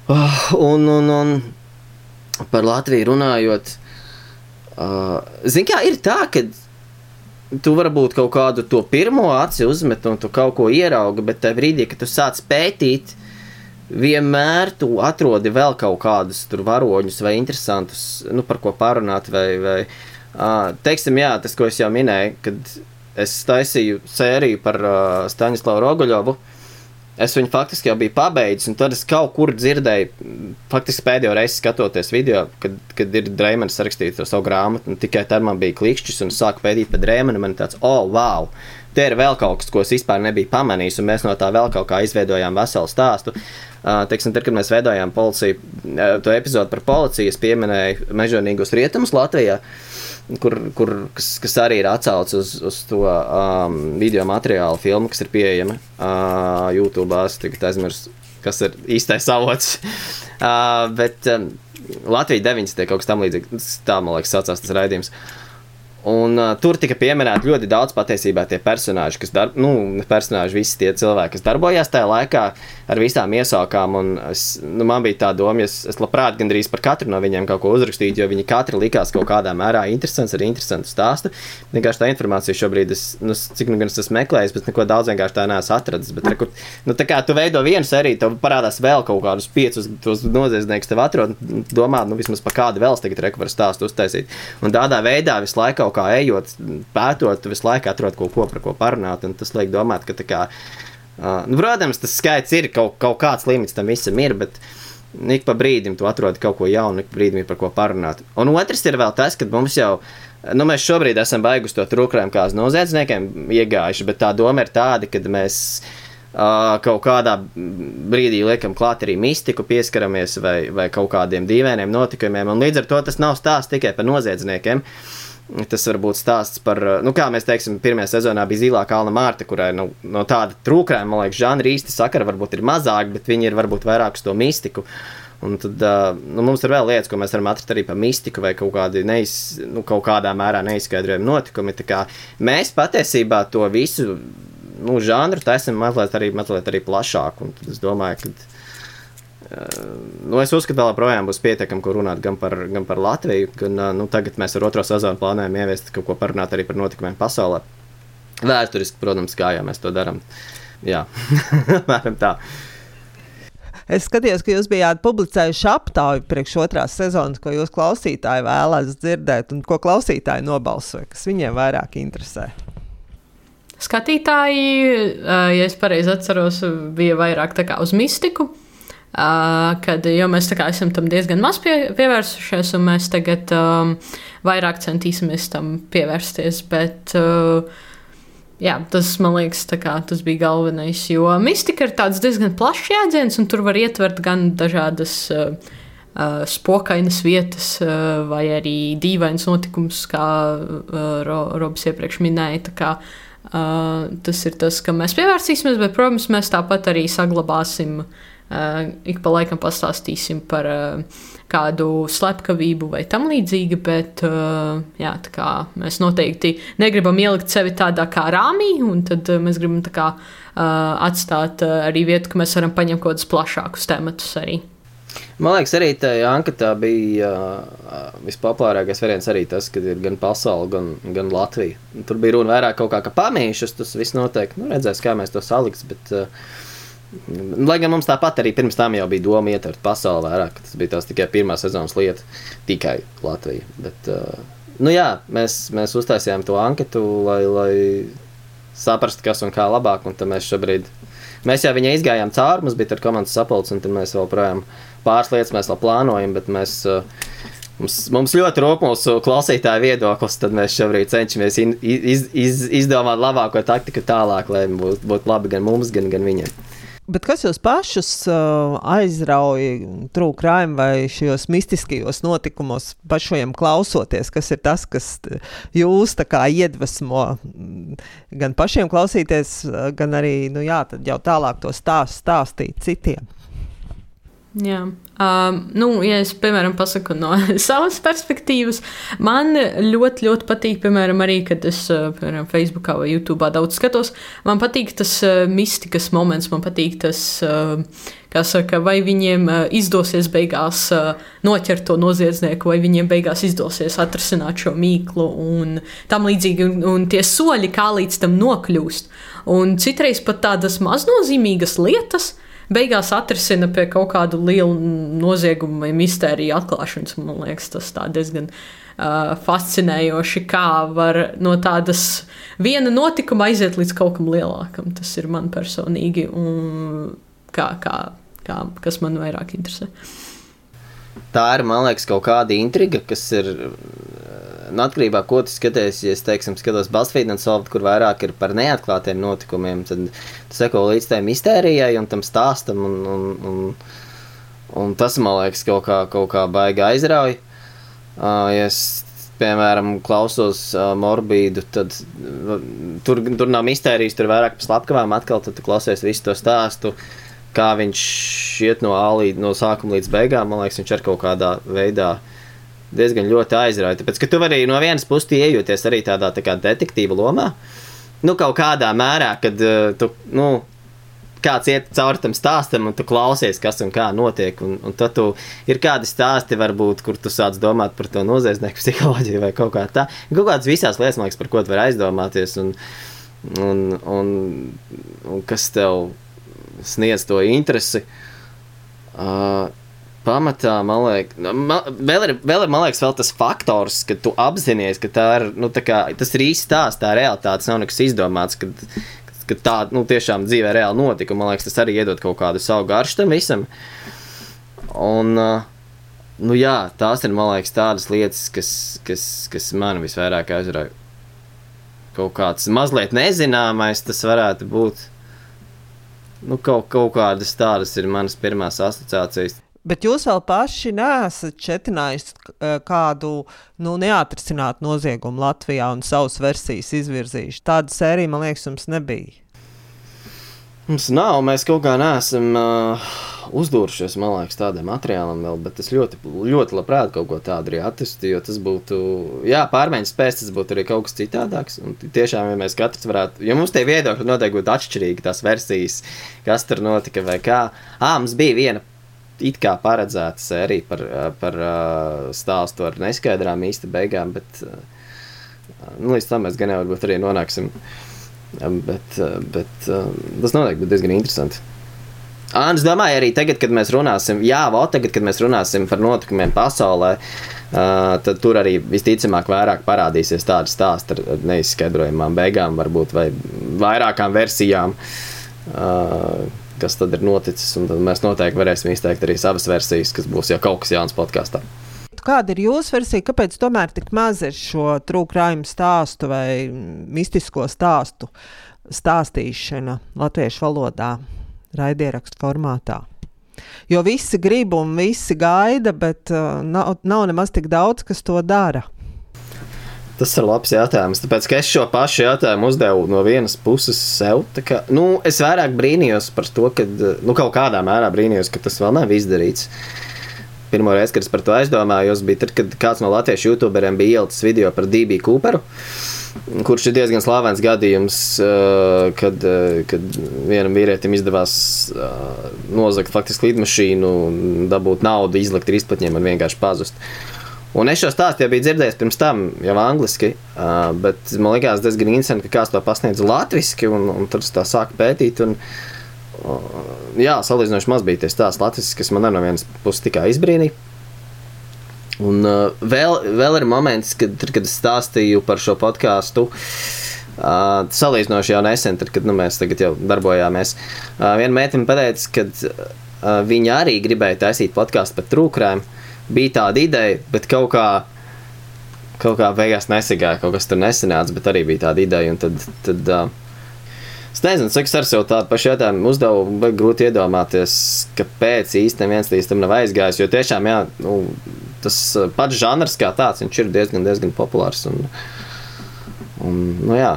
Speaker 3: Uh, un, un, un par Latviju runājot. Uh, Zini, kā ir tā, ka tu varbūt kaut kādu to pirmo aci uzmet un tu kaut ko ieraugi, bet tajā brīdī, kad tu sāc pētīt, vienmēr tu atrodi vēl kaut kādus tur varoņus vai interesantus, nu, par ko parunāt. Vai, vai, uh, teiksim, jā, tas, ko es jau minēju, kad es taisīju sēriju par uh, Staņislavu Roguļovu. Uh, Es viņu faktiski jau biju pabeidzis, un tad es kaut kur dzirdēju, faktiski pēdējo reizi skatoties video, kad, kad ir Dreimans rakstījis savu grāmatu, un tikai tad man bija klikšķis, un sāku pētīt par Dreimanu, man tāds, oh, wow! Te ir vēl kaut kas, ko es vispār nebiju pamanījis, un mēs no tā vēl kaut kā izveidojām veselu stāstu. Uh, teiksim, tad, kad mēs veidojām policiju, to epizodu par policiju, es pieminēju mežonīgos rietumus Latvijā. Uh, kur, kur, kas, kas arī ir atsaucis uz, uz to um, video materiālu, filmu, kas ir pieejama uh, YouTube. Es tagad aizmirsu, kas ir īstais avots. (laughs) uh, bet um, Latvija 90. kaut kas tam līdzīgs. Tā, man liekas, saucās tas raidījums. Uh, Un, uh, tur tika pieminēti ļoti daudz patiesībā tie personāļi, kas dar, nu, personāļi, visi tie cilvēki, kas darbojās tajā laikā ar visām iesaukām. Es, nu, man bija tā doma, es, es labprāt gandrīz par katru no viņiem kaut ko uzrakstītu, jo viņi katrs likās kaut kādā mērā interesants, ar interesantu stāstu. Vienkārši tā informācija šobrīd, es, nu, cik nu gan es esmu meklējis, bet neko daudz vienkārši tā neesmu atradis. Bet, rekur, nu, tā kā tu veido vienu sēriju, tev parādās vēl kaut kādus piecus tos noziedzniekus, tev atrod, domā, nu, vismaz par kādu vēl tagad rekur stāstu uztaisīt. Un tādā veidā visu laiku kaut kā ejot, pētot, visu laiku atrod kaut ko, par ko parunāt. Tas liek domāt, ka, kā, uh, nu, protams, tas skaits ir kaut, kaut kāds limits tam visam ir. Bet, Ik pa brīdim tu atrodi kaut ko jaunu, ik pa brīdim ir par ko parunāt. Un otrs ir vēl tas, ka mums jau, nu, mēs šobrīd esam beiguši to trūkumu kā noziedzniekiem iegājuši, bet tā doma ir tāda, ka mēs kaut kādā brīdī liekam klāt arī mistiku, pieskaramies vai, vai kaut kādiem dīvainiem notikumiem. Un līdz ar to tas nav stāsts tikai par noziedzniekiem. Uh, Tas var būt stāsts par, nu, kā mēs teiksim, pirmajā sezonā bija Zilā Kalna Mārta, kurai nu, no tāda trūkājuma, man liekas, žanra īsti sakara varbūt ir mazāk, bet viņi ir varbūt vairāk uz to mistiku. Un tad nu, mums ir vēl lietas, ko mēs varam atrast arī par mistiku vai kaut, kādi neiz, nu, kaut kādā mērā neizskaidrojami notikumi. Mēs patiesībā to visu nu, žanru taisām mazliet arī, mazliet arī plašāk. Un es domāju, ka nu, es uzskatu, ka joprojām būs pietiekami, ko runāt gan par, gan par Latviju, gan nu, tagad mēs ar otro sezonu plānojam ieviest kaut ko parunāt arī par notikumiem pasaulē. Vēsturiski, protams, kā jau mēs to darām. Jā, (laughs) apmēram tā.
Speaker 1: Es skatījos, ka jūs bijāt publicējuši aptauju priekš otrās sezonas, ko jūs klausītāji vēlēs dzirdēt, un ko klausītāji nobalsoja, kas viņiem vairāk interesē.
Speaker 4: Skatītāji, ja es pareizi atceros, bija vairāk uz mistiku. Kad mēs kā, esam tam diezgan maz pie, pievērsušies, un mēs tagad um, vairāk centīsimies tam pievērsties. Bet, uh, jā, tas man liekas, kā, tas bija galvenais. Jo mistika ir diezgan plašs jēdziens, un tur var ietvert gan dažādas uh, uh, spokainas vietas, uh, vai arī dīvains notikums, kā uh, Ro Robs iepriekš minēja. Kā, uh, tas ir tas, kam mēs pievērsīsimies, bet, protams, mēs tāpat arī saglabāsim uh, Uh, ik pa laikam pastāstīsim par uh, kādu slepkavību vai tam līdzīgu, bet uh, jā, mēs noteikti negribam ielikt sevi tādā kā rāmī, un tad mēs gribam kā, atstāt arī vietu, ka mēs varam paņemt kaut kādus plašākus tematus arī.
Speaker 3: Man liekas, arī tajā anketā bija uh, vispopulārākais variants arī tas, ka ir gan pasaule, gan, gan Latvija. Tur bija runa vairāk kaut kā, ka pamīšas, tas viss noteikti, nu, redzēs, kā mēs to saliks, bet uh, Lai gan mums tāpat arī pirms tam jau bija doma ietvert pasauli vairāk, tas bija tās tikai pirmā sezonas lieta, tikai Latvija. Bet, uh, nu jā, mēs, mēs uztaisījām to anketu, lai, lai saprastu, kas un kā labāk, un tad mēs šobrīd, mēs jau viņai izgājām cauri, mums bija ar komandas sapulcs, un tad mēs vēl projām pāris lietas mēs vēl plānojam, bet mēs, uh, mums, mums ļoti rūp mūsu klausītāju viedoklis, tad mēs šobrīd cenšamies in, iz, iz, izdomāt labāko taktiku tālāk, lai būtu būt labi gan mums, gan, gan viņiem.
Speaker 1: Bet kas jūs pašus uh, aizrauja trūkrājumā vai šajos mistiskajos notikumos, pašiem klausoties? Kas ir tas, kas jūs iedvesmo mm, gan pašiem klausīties, gan arī nu, jā, jau tālāk to stāst, stāstīt citiem?
Speaker 4: Jā. Um, nu, ja es, piemēram, pasaku no (laughs) savas perspektīvas, man ļoti, ļoti patīk, piemēram, arī, kad es, uh, piemēram, Facebookā vai YouTube daudz skatos, man patīk tas uh, mistikas moments, man patīk tas, uh, kā saka, vai viņiem uh, izdosies beigās uh, noķert to noziedznieku, vai viņiem beigās izdosies atrasināt šo mīklu un tam līdzīgi, un, un tie soļi, kā līdz tam nokļūst. Un citreiz pat tādas maznozīmīgas lietas, uh, beigās atrisina pie kaut kādu lielu noziegumu vai mistēriju atklāšanas. Man liekas, tas diezgan uh, fascinējoši, kā var no tādas viena notikuma aiziet līdz kaut kam lielākam. Tas ir man personīgi, un kā, kā, kā, kas man vairāk interesē.
Speaker 3: Tā ir, man liekas, kaut kāda intriga, kas ir nu, atkarībā no tā, ko tu skaties. Ja es teiksim, skatos Balstfīdu un Solvit, kur vairāk ir par neatklātiem notikumiem, tad tu seko līdz tai mistērijai un tam stāstam. Un, un, un, un tas man liekas kaut kā, kaut kā baigi aizrauj. Uh, ja es, piemēram, klausos uh, morbīdu, tad uh, tur, tur nav mistērijas, tur vairāk par slepkavām atkal, tad tu klausies visu to stāstu. Kā viņš iet no, alī, no sākuma līdz beigām, man liekas, viņš ir kaut kādā veidā diezgan ļoti aizrauja. Tāpēc, ka tu vari no vienas puses iejoties arī tādā tā kā detektīva lomā, nu, kaut kādā mērā, kad uh, tu, nu, kāds iet cauri tam stāstam, un tu klausies, kas un kā notiek. Un, un tad tu ir kādi stāsti, varbūt, kur tu sāc domāt par to noziedznieku (laughs) psiholoģiju vai kaut kā tā. Kaut kādas visās lietas, liekas, par ko tu vari aizdomāties, un, un, un, un kas tev sniedz to interesi. Uh, pamatā, man liekas, nu, man, vēl, ir, vēl ir, liekas, vēl tas faktors, ka tu apzinājies, ka tā ir, nu, tā kā, tas ir īsts stāsts, tā realitāte, nav nekas izdomāts, ka, ka tā, nu, tiešām dzīvē reāli notika, man liekas, tas arī iedod kaut kādu savu garšu tam visam. Un, nu, jā, tās ir, liekas, tādas lietas, kas, kas, kas man visvairāk aizrauja. Kaut kāds mazliet nezināmais tas varētu būt. Nu, kaut, kaut kādas tādas ir manas pirmās asociācijas.
Speaker 1: Bet jūs vēl paši neesat četinājuši eh, kādu nu, neatrisinātu noziegumu Latvijā un savas versijas izvirzījuši. Tāda sērija, man liekas, jums nebija.
Speaker 3: Mums nav, mēs kaut kā neesam uh, uzdūrušies, man liekas, tādam materiālam vēl, bet es ļoti, ļoti labprāt kaut ko tādu arī atrastu, jo tas būtu, jā, pārmaiņas spējas, tas būtu arī kaut kas citādāks. Un tiešām, ja mēs katrs varētu, jo mums tie viedokļi noteikti būtu atšķirīgi, tās versijas, kas tur notika vai kā. Ā, mums bija viena it kā paredzēta sērija par, par stāstu ar neskaidrām īsta beigām, bet nu, līdz tam mēs gan jau varbūt arī nonāksim. Bet, bet tas noteikti būs diezgan interesanti. Un es domāju, arī tagad, kad mēs runāsim, jā, vēl tagad, kad mēs runāsim par notikumiem pasaulē, uh, tad tur arī visticamāk vairāk parādīsies tādi stāsti ar neizskaidrojamām beigām, varbūt vai vairākām versijām. Uh, kas tad ir noticis, un tad mēs noteikti varēsim izteikt arī savas versijas, kas būs jau kaut kas jauns podkāstā.
Speaker 1: Kāda ir jūsu versija? Kāpēc tomēr tik maz ir šo trūkrājumu stāstu vai mistisko stāstu stāstīšana latviešu valodā, raidierakstu formātā? Jo visi grib un visi gaida, bet uh, nav, nav nemaz tik daudz, kas to dara.
Speaker 3: Tas ir labs jautājums. Tāpēc es šo pašu jautājumu uzdevu no vienas puses sev. Kā, nu, es vairāk brīnījos par to, ka nu, kaut kādā mērā brīnījos, ka tas vēl nav izdarīts. Pirmā reize, kad es par to aizdomājos, bija tad, kad kāds no latviešu youtuberiem bija ielicis video par DB Cooperu. Kurš ir diezgan slavens gadījums, kad, kad vienam vīrietim izdevās nozagt faktiski lidmašīnu, dabūt naudu, izlikt ar izplatņiem un vienkārši pazust. Un es šo stāstu jau biju dzirdējis pirms tam, jau angliski, bet man liekas, diezgan interesanti, ka kāds to pasniedz latviešu, un, un tad tā sāku pētīt. Un, jā, salīdzinoši maz bija tie stāsti latviešu, kas man no vienas puses tikai izbrīnīja. Un uh, vēl, vēl ir moments, kad, kad es stāstīju par šo podkāstu. Uh, salīdzinoši jau nesen, tad, kad nu, mēs jau darbojāmies. Uh, viena meitene pateica, ka uh, viņa arī gribēja taisīt podkāstu par trūkumiem bija tāda ideja, bet kaut kā, kaut kā beigās nesagāja, kaut kas tur nesanāca, bet arī bija tāda ideja. Tad, tad, uh, es nezinu, cik es sev tādu pašu jautājumu uzdevu, bet grūti iedomāties, kāpēc īsti neviens līdz tam nav aizgājis. Jo tiešām, jā, nu, tas pats žanrs kā tāds, viņš ir diezgan, diezgan populārs. Un, un, nu, jā.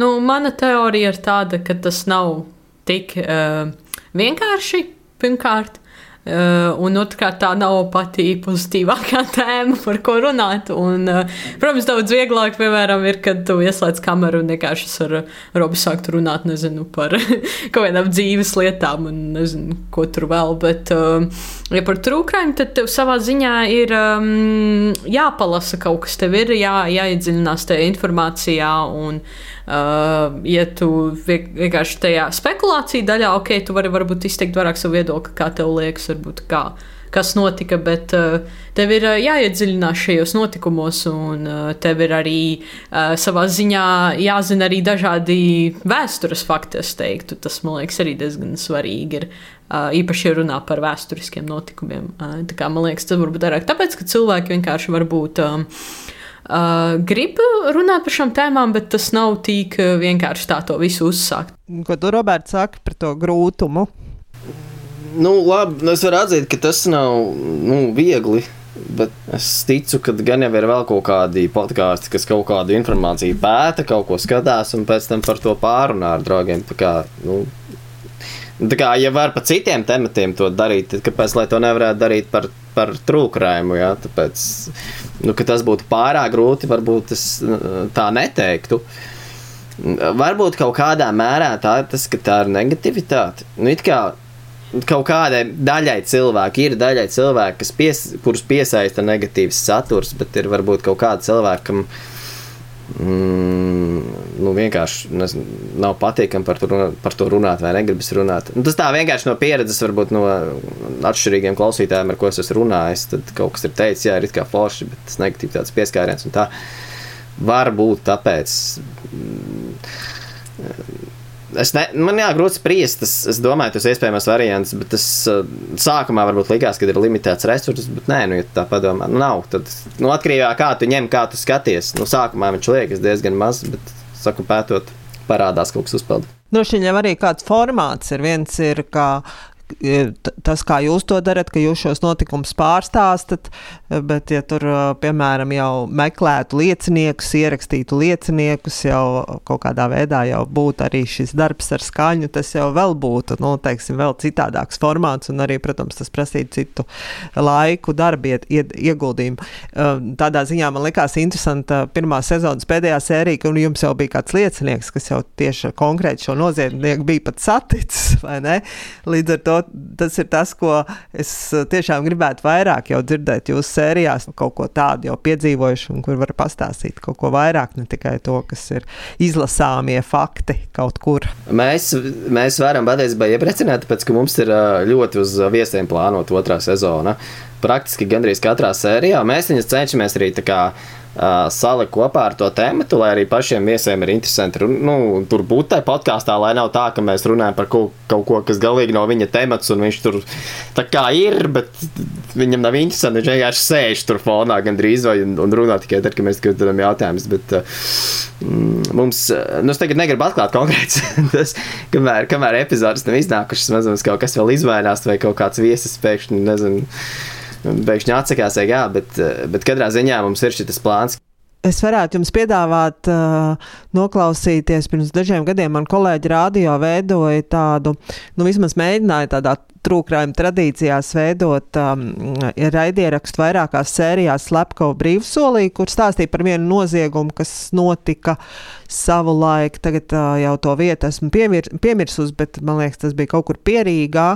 Speaker 4: nu, mana teorija ir tāda, ka tas nav tik uh, vienkārši. Pirmkārt, Uh, un otrkārt, tā nav pati pozitīvākā (laughs) tēma, par ko runāt. Un, uh, protams, daudz vieglāk, piemēram, ir, kad tu ieslēdz kameru un vienkārši ar Robu sākt runāt nezinu, par (laughs) kaut kādām dzīves lietām un nezinu, ko tur vēl. Bet, uh, ja par trūkumiem, tad tev savā ziņā ir um, jāpalasa kaut kas, tev ir jā, jāiedziļinās tajā informācijā. Un, Uh, ja tu vienkārši tajā spekulāciju daļā, ok, tu vari varbūt izteikt vairāk savu viedokli, kā tev liekas, varbūt kā, kas notika, bet uh, tev ir uh, jāiedziļinās šajos notikumos, un uh, tev ir arī uh, savā ziņā jāzina arī dažādi vēstures fakti, es teiktu. Tas, man liekas, arī diezgan svarīgi ir. Uh, īpaši, runā par vēsturiskiem notikumiem. Uh, kā, man liekas, tas varbūt vairāk tāpēc, ka cilvēki vienkārši var būt. Um, Uh, grib runāt par šīm tēmām, bet tas nav tik vienkārši tā to visu uzsākt.
Speaker 1: Ko tu, Roberts, saki par to grūtumu?
Speaker 3: Nu, labi, nu, es varu atzīt, ka tas nav nu, viegli. Bet es ticu, ka gan jau ir vēl kaut kādi podkāsti, kas kaut kādu informāciju pēta, kaut ko skatās, un pēc tam par to pārunā ar draugiem. Tā kā, nu, tā kā ja var par citiem tematiem to darīt, tad kāpēc to nevarētu darīt par par trūkumu. Ja? Tāpēc, nu, tas būtu pārāk grūti, varbūt es tā neteiktu. Varbūt kaut kādā mērā tā tas, ka tā ir negativitāte. Nu, kā, kaut kādai daļai cilvēku ir daļai cilvēki, kas pies, kurus piesaista negatīvs saturs, bet ir varbūt kaut kāda cilvēka, kam mm, nu, vienkārši nezinu, nav patīkami par, runāt, par to runāt, vai negribas runāt. Nu, tas tā vienkārši no pieredzes, varbūt no atšķirīgiem klausītājiem, ar ko es esmu runājis. Tad kaut kas ir teicis, jā, ir kā forši, bet tas negatīvs tāds pieskāriens tā. Varbūt tāpēc. Mm, Es ne, man jā, grūti spriest. Es, es domāju, tas ir iespējams variants, bet tas uh, sākumā varbūt likās, ka ir limitēts resurss, bet nē, nu, ja tā padomā, nu, nav. Tad, nu, atkarībā no kā tu ņem, kā tu skaties. Nu, sākumā viņš liekas diezgan maz, bet, saku, pētot, parādās kaut kas uzpildīt.
Speaker 1: Droši vien jau arī kāds formāts ir. Viens ir, kā tas, kā jūs to darat, ka jūs šos notikumus pārstāstat, bet, ja tur, piemēram, jau meklētu lieciniekus, ierakstītu lieciniekus, jau kaut kādā veidā jau būtu arī šis darbs ar skaņu, tas jau vēl būtu, nu, teiksim, vēl citādāks formāts, un arī, protams, tas prasītu citu laiku, darbiet, ieguldījumu. Tādā ziņā man likās interesanta pirmā sezonas pēdējā sērija, un jums jau bija kāds liecinieks, kas jau tieši konkrēti šo noziedznieku bija pat saticis. (laughs) Līdz ar to tas ir tas, ko es tiešām gribētu vairāk jau dzirdēt jūsu sērijās, kaut ko tādu jau piedzīvojuši, un kur var pastāstīt kaut ko vairāk, ne tikai to, kas ir izlasāmie fakti kaut kur.
Speaker 3: Mēs, mēs varam patiesībā iepriecināt, tāpēc, ka mums ir ļoti uz viesiem plānot otrā sezona. Praktiski gandrīz katrā sērijā mēs viņus cenšamies arī tā kā salikt kopā ar to tēmu, lai arī pašiem viesiem ir interesanti nu, tur būt tajā podkāstā, lai nav tā, ka mēs runājam par kaut, kaut ko, kas galīgi nav viņa temats, un viņš tur tā kā ir, bet viņam nav interesanti. Viņš vienkārši sēž tur fonā gandrīz vai un, un runā tikai tad, kad mēs skatām jautājumus. Bet uh, mums, nu, es tagad negribu atklāt konkrēts, (laughs) tas, kamēr, kamēr epizodes nav iznākušas, mazliet kaut kas vēl izvairās vai kaut kāds viesis pēkšņi, nezinu Pēkšņi atsakās, jā, bet, bet katrā ziņā mums ir šis plāns.
Speaker 1: Es varētu jums piedāvāt, uh, noklausīties. Pirms dažiem gadiem man kolēģi rādio veidoja tādu, nu, vismaz mēģināja tādā trūkrājuma tradīcijās veidot um, raidierakstu vairākās sērijās Slepkava brīvsolī, kur stāstīja par vienu noziegumu, kas notika savu laiku. Tagad uh, jau to vietu esmu piemir, piemirsus, bet man liekas, tas bija kaut kur pierīgā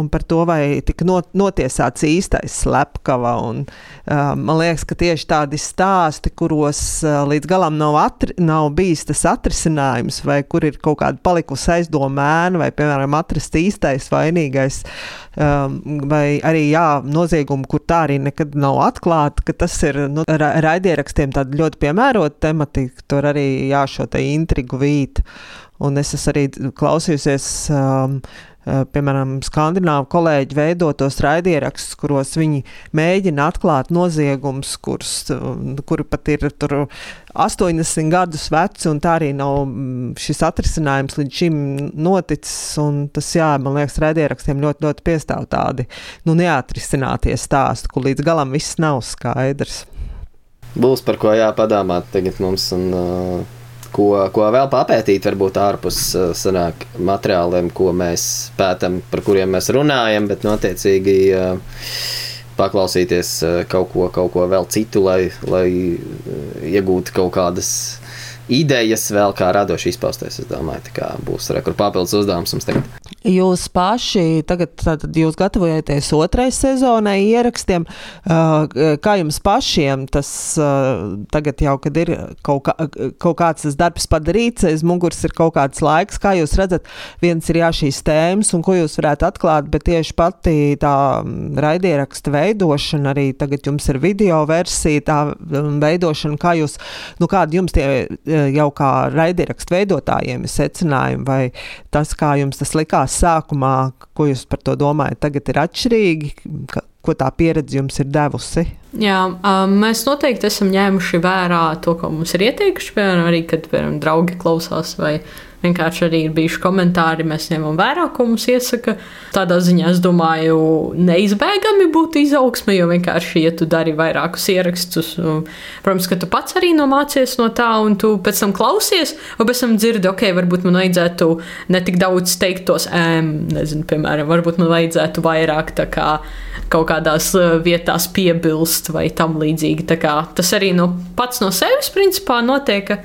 Speaker 1: un par to, vai tika not, notiesāts īstais Slepkava. Un, uh, man liekas, ka tieši tādi stāsti, kuros uh, līdz galam nav, atri, nav bijis tas atrisinājums, vai kur ir kaut kāda palikusi aizdomēna, vai, piemēram, atrast īstais vainīgais, vai arī jā, noziegumi, kur tā arī nekad nav atklāta, ka tas ir nu, ra raidierakstiem tāda ļoti piemērota tematika, tur arī jā, šo te intrigu vīt. Un es esmu arī klausījusies um, piemēram, skandināvu kolēģi veidotos raidierakstus, kuros viņi mēģina atklāt noziegumus, kurus, eh, kuri pat ir tur 80 gadus veci, un tā arī nav mm, šis atrisinājums līdz šim noticis. Tas, jā, man liekas, raidierakstiem ļoti, ļoti piestāv tādi nu, neatrisinātie stāsti, kur līdz galam viss nav skaidrs.
Speaker 3: Būs par ko jāpadomāt tagad mums. Un, uh ko, ko vēl papētīt, varbūt ārpus uh, sanāk, materiāliem, ko mēs pētām, par kuriem mēs runājam, bet notiecīgi uh, paklausīties uh, kaut ko, kaut ko vēl citu, lai, lai iegūtu kaut kādas idejas vēl kā radoši izpausties. Es domāju, ka būs rekur papildus uzdevums mums tagad.
Speaker 1: Jūs paši tagad tātad jūs gatavojaties otrai sezonai ierakstiem. Kā jums pašiem tas tagad jau, kad ir kaut, kā, kaut kāds darbs padarīts, aiz muguras ir kaut kāds laiks, kā jūs redzat, viens ir jā šīs tēmas un ko jūs varētu atklāt, bet tieši pati tā raidieraksta veidošana, arī tagad jums ir video versija, tā veidošana, kā jūs, nu kādi jums tie jau kā raidierakstu veidotājiem ir secinājumi, vai tas, kā jums tas likās sākumā, ko jūs par to domājat, tagad ir atšķirīgi, ka, ko tā pieredze jums ir devusi?
Speaker 4: Jā, mēs noteikti esam ņēmuši vērā to, ko mums ir ieteikuši. Piemēram, arī kad piemēram, draugi klausās vai Vienkārši arī ir bijuši komentāri, mēs ņemam vērā, ko mums iesaka. Tādā ziņā es domāju, neizbēgami būtu izaugsme, jo vienkārši, ja tu dari vairākus ierakstus, protams, ka tu pats arī nomācies no tā, un tu pēc tam klausies, un pēc tam dzirdi, ok, varbūt man vajadzētu ne tik daudz teikt tos ēm, nezinu, piemēram, varbūt man vajadzētu vairāk tā kā kaut kādās vietās piebilst vai tam līdzīgi. Tas arī no pats no sevis principā notiek.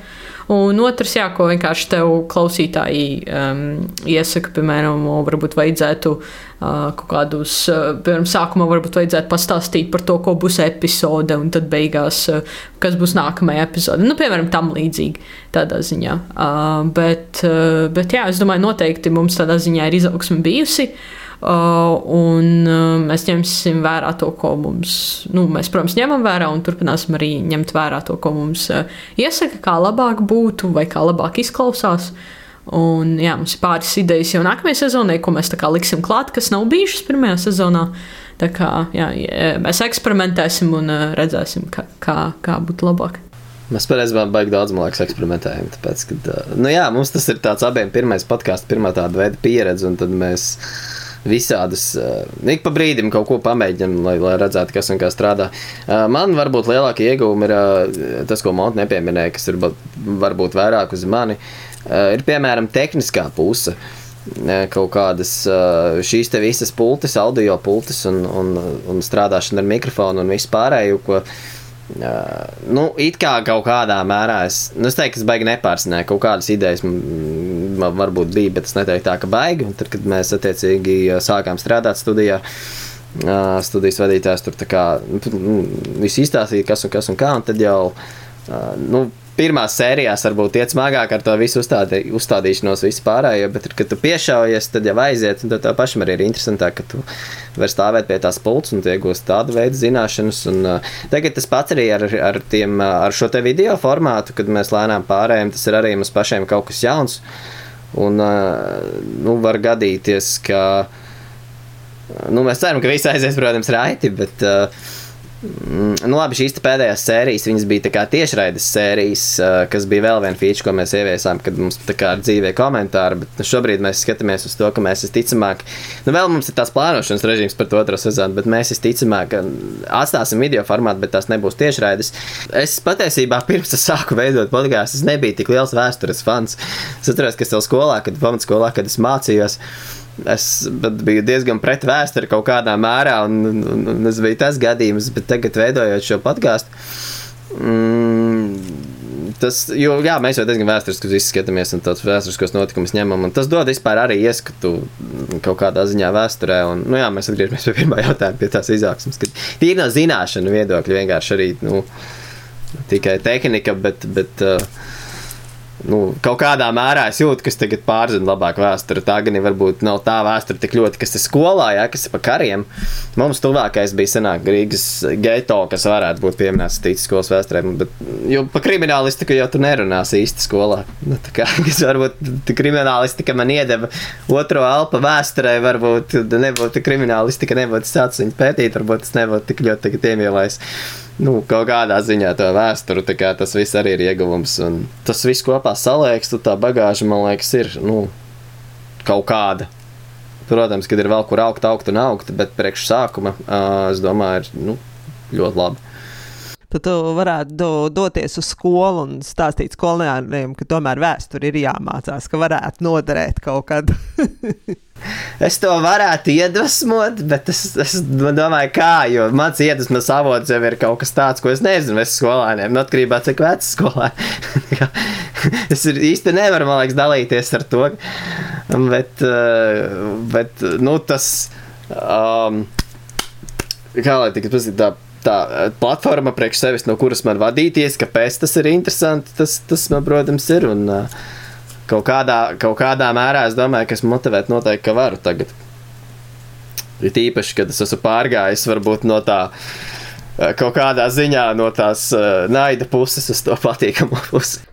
Speaker 4: Un otrs, jā, ko vienkārši tev klausītāji um, iesaka, piemēram, varbūt vajadzētu uh, kaut kādus, uh, piemēram, sākumā varbūt vajadzētu pastāstīt par to, ko būs epizode, un tad beigās, uh, kas būs nākamajā epizode. Nu, piemēram, tam līdzīgi tādā ziņā. Uh, bet, uh, bet, jā, es domāju, noteikti mums tādā ziņā ir izaugsme bijusi. Uh, un uh, mēs ņemsim vērā to, ko mums, nu, mēs, protams, ņemam vērā un turpināsim arī ņemt vērā to, ko mums uh, iesaka, kā labāk būtu vai kā labāk izklausās. Un, jā, mums ir pāris idejas jau nākamajai sezonai, ko mēs liksim klāt, kas nav bijušas pirmajā sezonā. Tā kā jā, mēs eksperimentēsim un redzēsim, kā, kā, kā būtu labāk.
Speaker 3: Mēs patiesībā baigi daudz, man liekas, eksperimentējam. Tāpēc, kad, nu jā, mums tas ir tāds abiem pirmais podkāsts, pirmā tāda veida pieredze, un tad mēs visādus, ik pa brīdim kaut ko pamēģinām, lai, lai redzētu, kas un kā strādā. Man varbūt lielākie ieguvumi ir tas, ko Monte nepieminēja, kas ir varbūt vairāk uz mani, ir piemēram tehniskā puse. Kaut kādas šīs te visas pultis, audio pultis un, un, un strādāšana ar mikrofonu un visu pārējo, ko Uh, nu, it kā kaut kādā mērā es, nu, es teiktu, ka es baigi nepārsināju. Kaut kādas idejas man varbūt bija, bet es neteiktu tā, ka baigi. Tad, kad mēs attiecīgi sākām strādāt studijā, uh, studijas vadītājs tur kā, nu, visu izstāstīja, kas un kas un kā. Un tad jau uh, nu, pirmās sērijās varbūt iet smagāk ar to visu uzstādī, uzstādīšanos, vispārējo, bet, kad tu piešaujies, tad jau aiziet, un tad pašam arī ir interesantāk, ka tu vari stāvēt pie tās pults un iegūst tādu veidu zināšanas. Un, uh, tagad tas pats arī ar, ar, tiem, ar šo te video formātu, kad mēs lēnām pārējām, tas ir arī mums pašiem kaut kas jauns. Un, uh, nu, var gadīties, ka nu, mēs ceram, ka viss aizies, protams, raiti, bet uh, nu, labi, šīs pēdējās sērijas bija tiešraides sērijas, kas bija vēl viena feature, ko mēs ieviesām, kad mums ir dzīvē komentāri. Bet nu, šobrīd mēs skatāmies uz to, ka mēs visticamāk, nu, vēl mums ir tās plānošanas režīms par to otro sezonu, bet mēs visticamāk atstāsim video formātu, bet tās nebūs tiešraides. Es patiesībā pirms es sāku veidot podkāstu, es nebiju tik liels vēstures fans. Es atceros, ka es vēl skolā, kad pamatskolā, kad es mācījos. Es biju diezgan pret vēsturi kaut kādā mērā, un, un, un tas bija tas gadījums, bet tagad, veidojot šo podkāstu, mm, tas, jo, jā, mēs jau diezgan vēsturiski izskatāmies un tādus vēsturiskos notikumus ņemam, un tas dod vispār arī ieskatu kaut kādā ziņā vēsturē. Un, nu, jā, mēs atgriežamies pie pirmā jautājuma, pie tās izaugsmes, tīri no zināšanu viedokļa vienkārši arī nu, tikai tehnika, bet. bet uh, nu, kaut kādā mērā es jūtu, ka es tagad pārzinu labāk vēsturi. Tā gan varbūt nav tā vēsture tik ļoti, kas ir skolā, ja, kas ir pa kariem. Mums tuvākais bija senāk Rīgas geto, kas varētu būt pieminēts tīcis skolas vēsturē. Bet, jo pa kriminālistiku jau tu nerunāsi īsti skolā. Nu, tā kā tas varbūt kriminālistika man iedeva otro elpu vēsturē, varbūt nebūtu kriminālistika, nebūtu sācis viņu pētīt, varbūt tas nebūtu tik ļoti iemīlējis nu, kaut kādā ziņā to vēsturi. Tas viss arī ir ieguvums. Tas viss kopā saliekas, tad tā bagāža, man liekas, ir nu, kaut kāda. Protams, kad ir vēl kur augt, augt un augt, bet priekš sākuma uh, es domāju, ir nu, ļoti labi
Speaker 1: tad tu varētu do, doties uz skolu un stāstīt skolēniem, ka tomēr vēsture ir jāmācās, ka varētu noderēt kaut kad. (laughs)
Speaker 3: es to varētu iedvesmot, bet es, es domāju, kā, jo mans iedvesmas avots jau ir kaut kas tāds, ko es nezinu. Es skolēniem, nu, atkarībā no cik veci skolēni. (laughs) es īsti nevaru, man liekas, dalīties ar to. Bet, eh, bet nu, tas, um, kā lai tikai pasakīt, tā tā eh, platforma priekš sevis, no kuras man vadīties, kāpēc tas ir interesanti, tas, tas man, protams, ir. Un, uh, kaut, kādā, kaut kādā mērā es domāju, ka es motivēju noteikti, ka varu tagad. Ir īpaši, kad es esmu pārgājis varbūt no tā. Eh, kaut kādā ziņā no tās uh, naida puses uz to patīkamu pusi.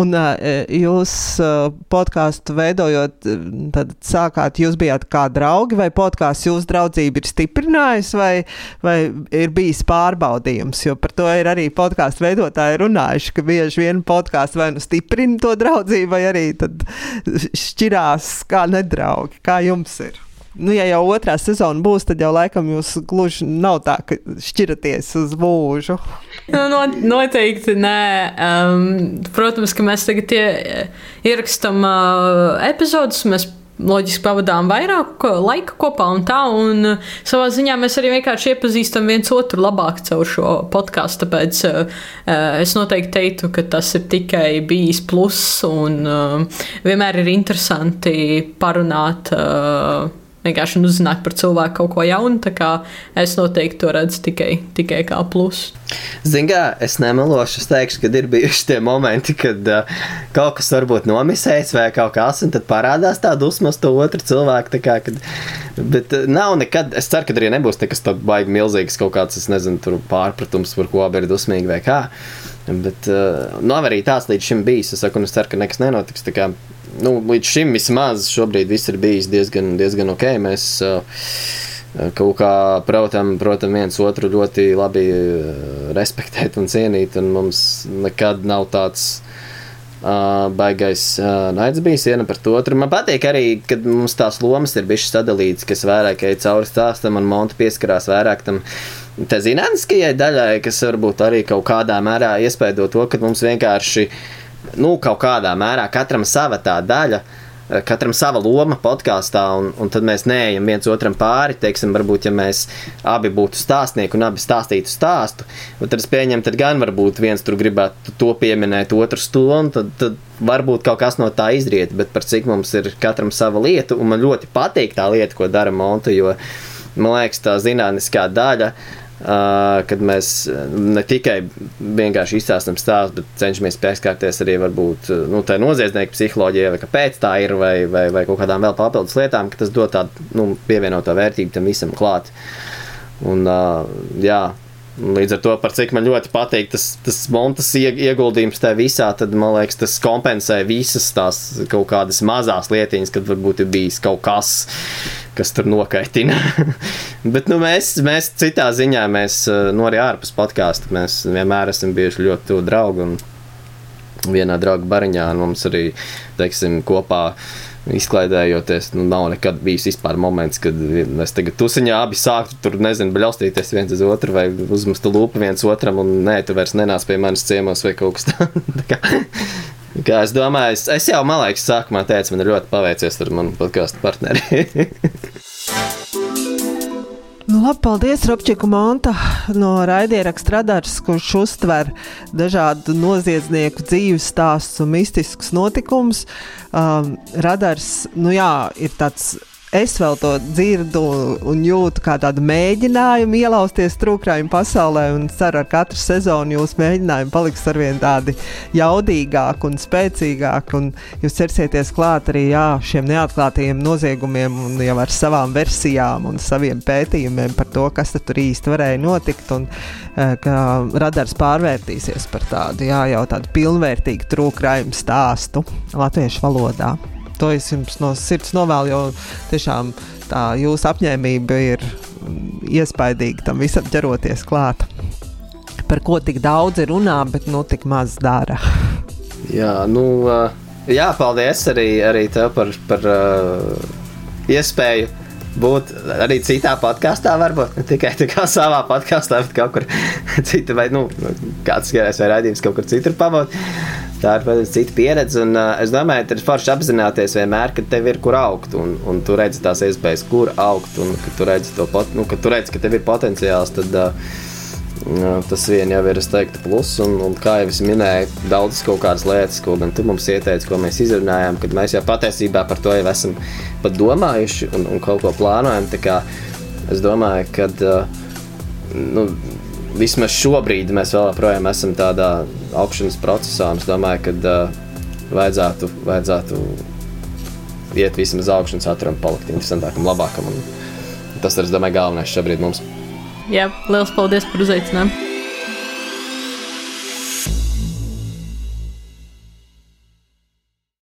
Speaker 1: Un uh, jūs uh, podkāstu veidojot, tad sākāt, jūs bijāt kā draugi, vai podkāsts jūsu draudzību ir stiprinājis, vai, vai ir bijis pārbaudījums? Jo par to ir arī podkāstu veidotāji runājuši, ka bieži vien podkāsts vai nu stiprina to draudzību, vai arī šķirās kā nedraugi. Kā jums ir? Nu, ja jau otrā sezona būs, tad jau laikam jūs gluži nav tā, ka šķiraties uz mūžu.
Speaker 4: Nu, no, noteikti nē. Um, protams, ka mēs tagad ie, ierakstām uh, epizodus. Mēs loģiski pavadām vairāk laika kopā un tā. Un savā ziņā mēs arī vienkārši iepazīstam viens otru labāk caur šo podkāstu. Tāpēc uh, es noteikti teiktu, ka tas ir tikai bijis pluss un uh, vienmēr ir interesanti parunāt. Uh, vienkārši uzzināt par cilvēku kaut ko jaunu. Es noteikti to redzu tikai, tikai kā plusu.
Speaker 3: Kā es nemelošu, es teikšu, ka ir bijuši tie momenti, kad uh, kaut kas varbūt nomisējis vai kaut kas, un tad parādās tā dusma uz to otru cilvēku. Kā, kad, bet uh, nav nekad, es ceru, ka arī nebūs nekas tāds baigi milzīgs, kaut kāds, nezinu, pārpratums, par ko abi ir dusmīgi vai kā. Bet uh, nav arī tāds līdz šim bijis. Es saku, un es ceru, ka nekas nenotiks nu, līdz šim vismaz šobrīd viss ir bijis diezgan, diezgan ok. Mēs uh, kaut kā protam, protam viens otru ļoti labi uh, respektēt un cienīt, un mums nekad nav tāds. Uh, baigais uh, naids bijis viena par otru. Man patīk arī, kad mums tās lomas ir bijušas sadalītas, kas vairāk ej cauri stāstam, un monta pieskarās vairāk tam tā zinātniskajai daļai, kas varbūt arī kaut kādā mērā iespēdo to, ka mums vienkārši uh, nu, kaut kādā mērā katram sava tā daļa. katram sava loma podkāstā, un, un tad mēs neejam viens otram pāri. Teiksim, varbūt, ja mēs abi būtu stāstnieki un abi stāstītu stāstu, tad es pieņemu, tad gan varbūt viens tur gribētu to pieminēt, otrs to, un tad, tad varbūt kaut kas no tā izriet, bet par cik mums ir katram sava lieta, un man ļoti patīk tā lieta, ko dara Monta, jo man liekas, tā zinātniskā daļa kad mēs ne tikai vienkārši izstāstām stāstu, bet cenšamies pieskarties arī varbūt nu, tā noziedznieku psiholoģijai, vai kāpēc tā ir, vai, vai, vai kaut kādām vēl papildus lietām, ka tas dod tādu nu, pievienoto vērtību tam visam klāt. Un, jā, Līdz ar to, cik man ļoti patīk tas, tas montas ieguldījums tajā visā, tad man liekas, tas kompensē visas tās kaut kādas mazas lietiņas, kad varbūt ir bijis kaut kas, kas tur nokaitina. (laughs) Bet nu, mēs, mēs citā ziņā, mēs nu, arī ārpus podkāstu, mēs vienmēr esam bijuši ļoti tuvu draugi. Un vienā draugu bariņā mums arī, teiksim, kopā izklaidējoties. Nu, nav nekad bijis vispār moments, kad mēs tagad tusiņā abi sāktu tur, nezinu, bļaustīties viens uz otru vai uzmestu lūpu viens otram, un nē, tu vairs nenāc pie manis ciemos vai kaut kas tāds. (laughs) Kā es domāju, es, es jau, man liekas, sākumā teicu, man ir ļoti paveicies ar manu podkāstu partneri. (laughs)
Speaker 1: Nu, labi, paldies, Robčiku Monta no raidierakstu radars, kurš uztver dažādu noziedznieku dzīves stāstus un mistiskus notikumus. Um, radars, nu jā, ir tāds es vēl to dzirdu un jūtu kā tādu mēģinājumu ielausties trūkrājuma pasaulē, un ceru, ar katru sezonu jūsu mēģinājumi paliks arvien tādi jaudīgāki un spēcīgāki, un jūs ķersieties klāt arī jā, šiem neatklātajiem noziegumiem un jau ar savām versijām un saviem pētījumiem par to, kas tur īsti varēja notikt, un eh, ka radars pārvērtīsies par tādu, jā, jau tādu pilnvērtīgu trūkrājuma stāstu latviešu valodā. To es jums no sirds novēlu, jo tiešām tā jūsu apņēmība ir iespaidīga tam visam ķeroties klāt. Par ko tik daudz ir runā, bet nu tik maz dara.
Speaker 3: Jā, nu, jā paldies arī, arī tev par, par uh, iespēju būt arī citā podkāstā, varbūt ne tikai (laughs) savā podkāstā, bet kaut kur (laughs) citur, vai nu, kāds skatās vai raidījums kaut kur citur pamot. Tā ir cita pieredze, un uh, es domāju, ka ir forši apzināties vienmēr, ka tev ir kur augt, un, un tu redzi tās iespējas, kur augt, un ka tu redzi pot, nu, ka tu redzi, ka tev ir potenciāls. Tad, uh, Tas vien jau ir, es teiktu, plus, un, un kā jau es minēju, daudzas kaut kādas lietas, ko gan tu mums ieteici, ko mēs izrunājām, kad mēs jau patiesībā par to jau esam domājuši un, un kaut ko plānojam. Es domāju, ka nu, vismaz šobrīd mēs joprojām esam tādā augšanas procesā, es domāju, ka uh, vajadzētu, vajadzētu iet vismaz augšanas saturam, palikt interesantākam, labākam. Un tas ir, es domāju, galvenais šobrīd mums.
Speaker 4: Jā, liels paldies par uzaicinājumu!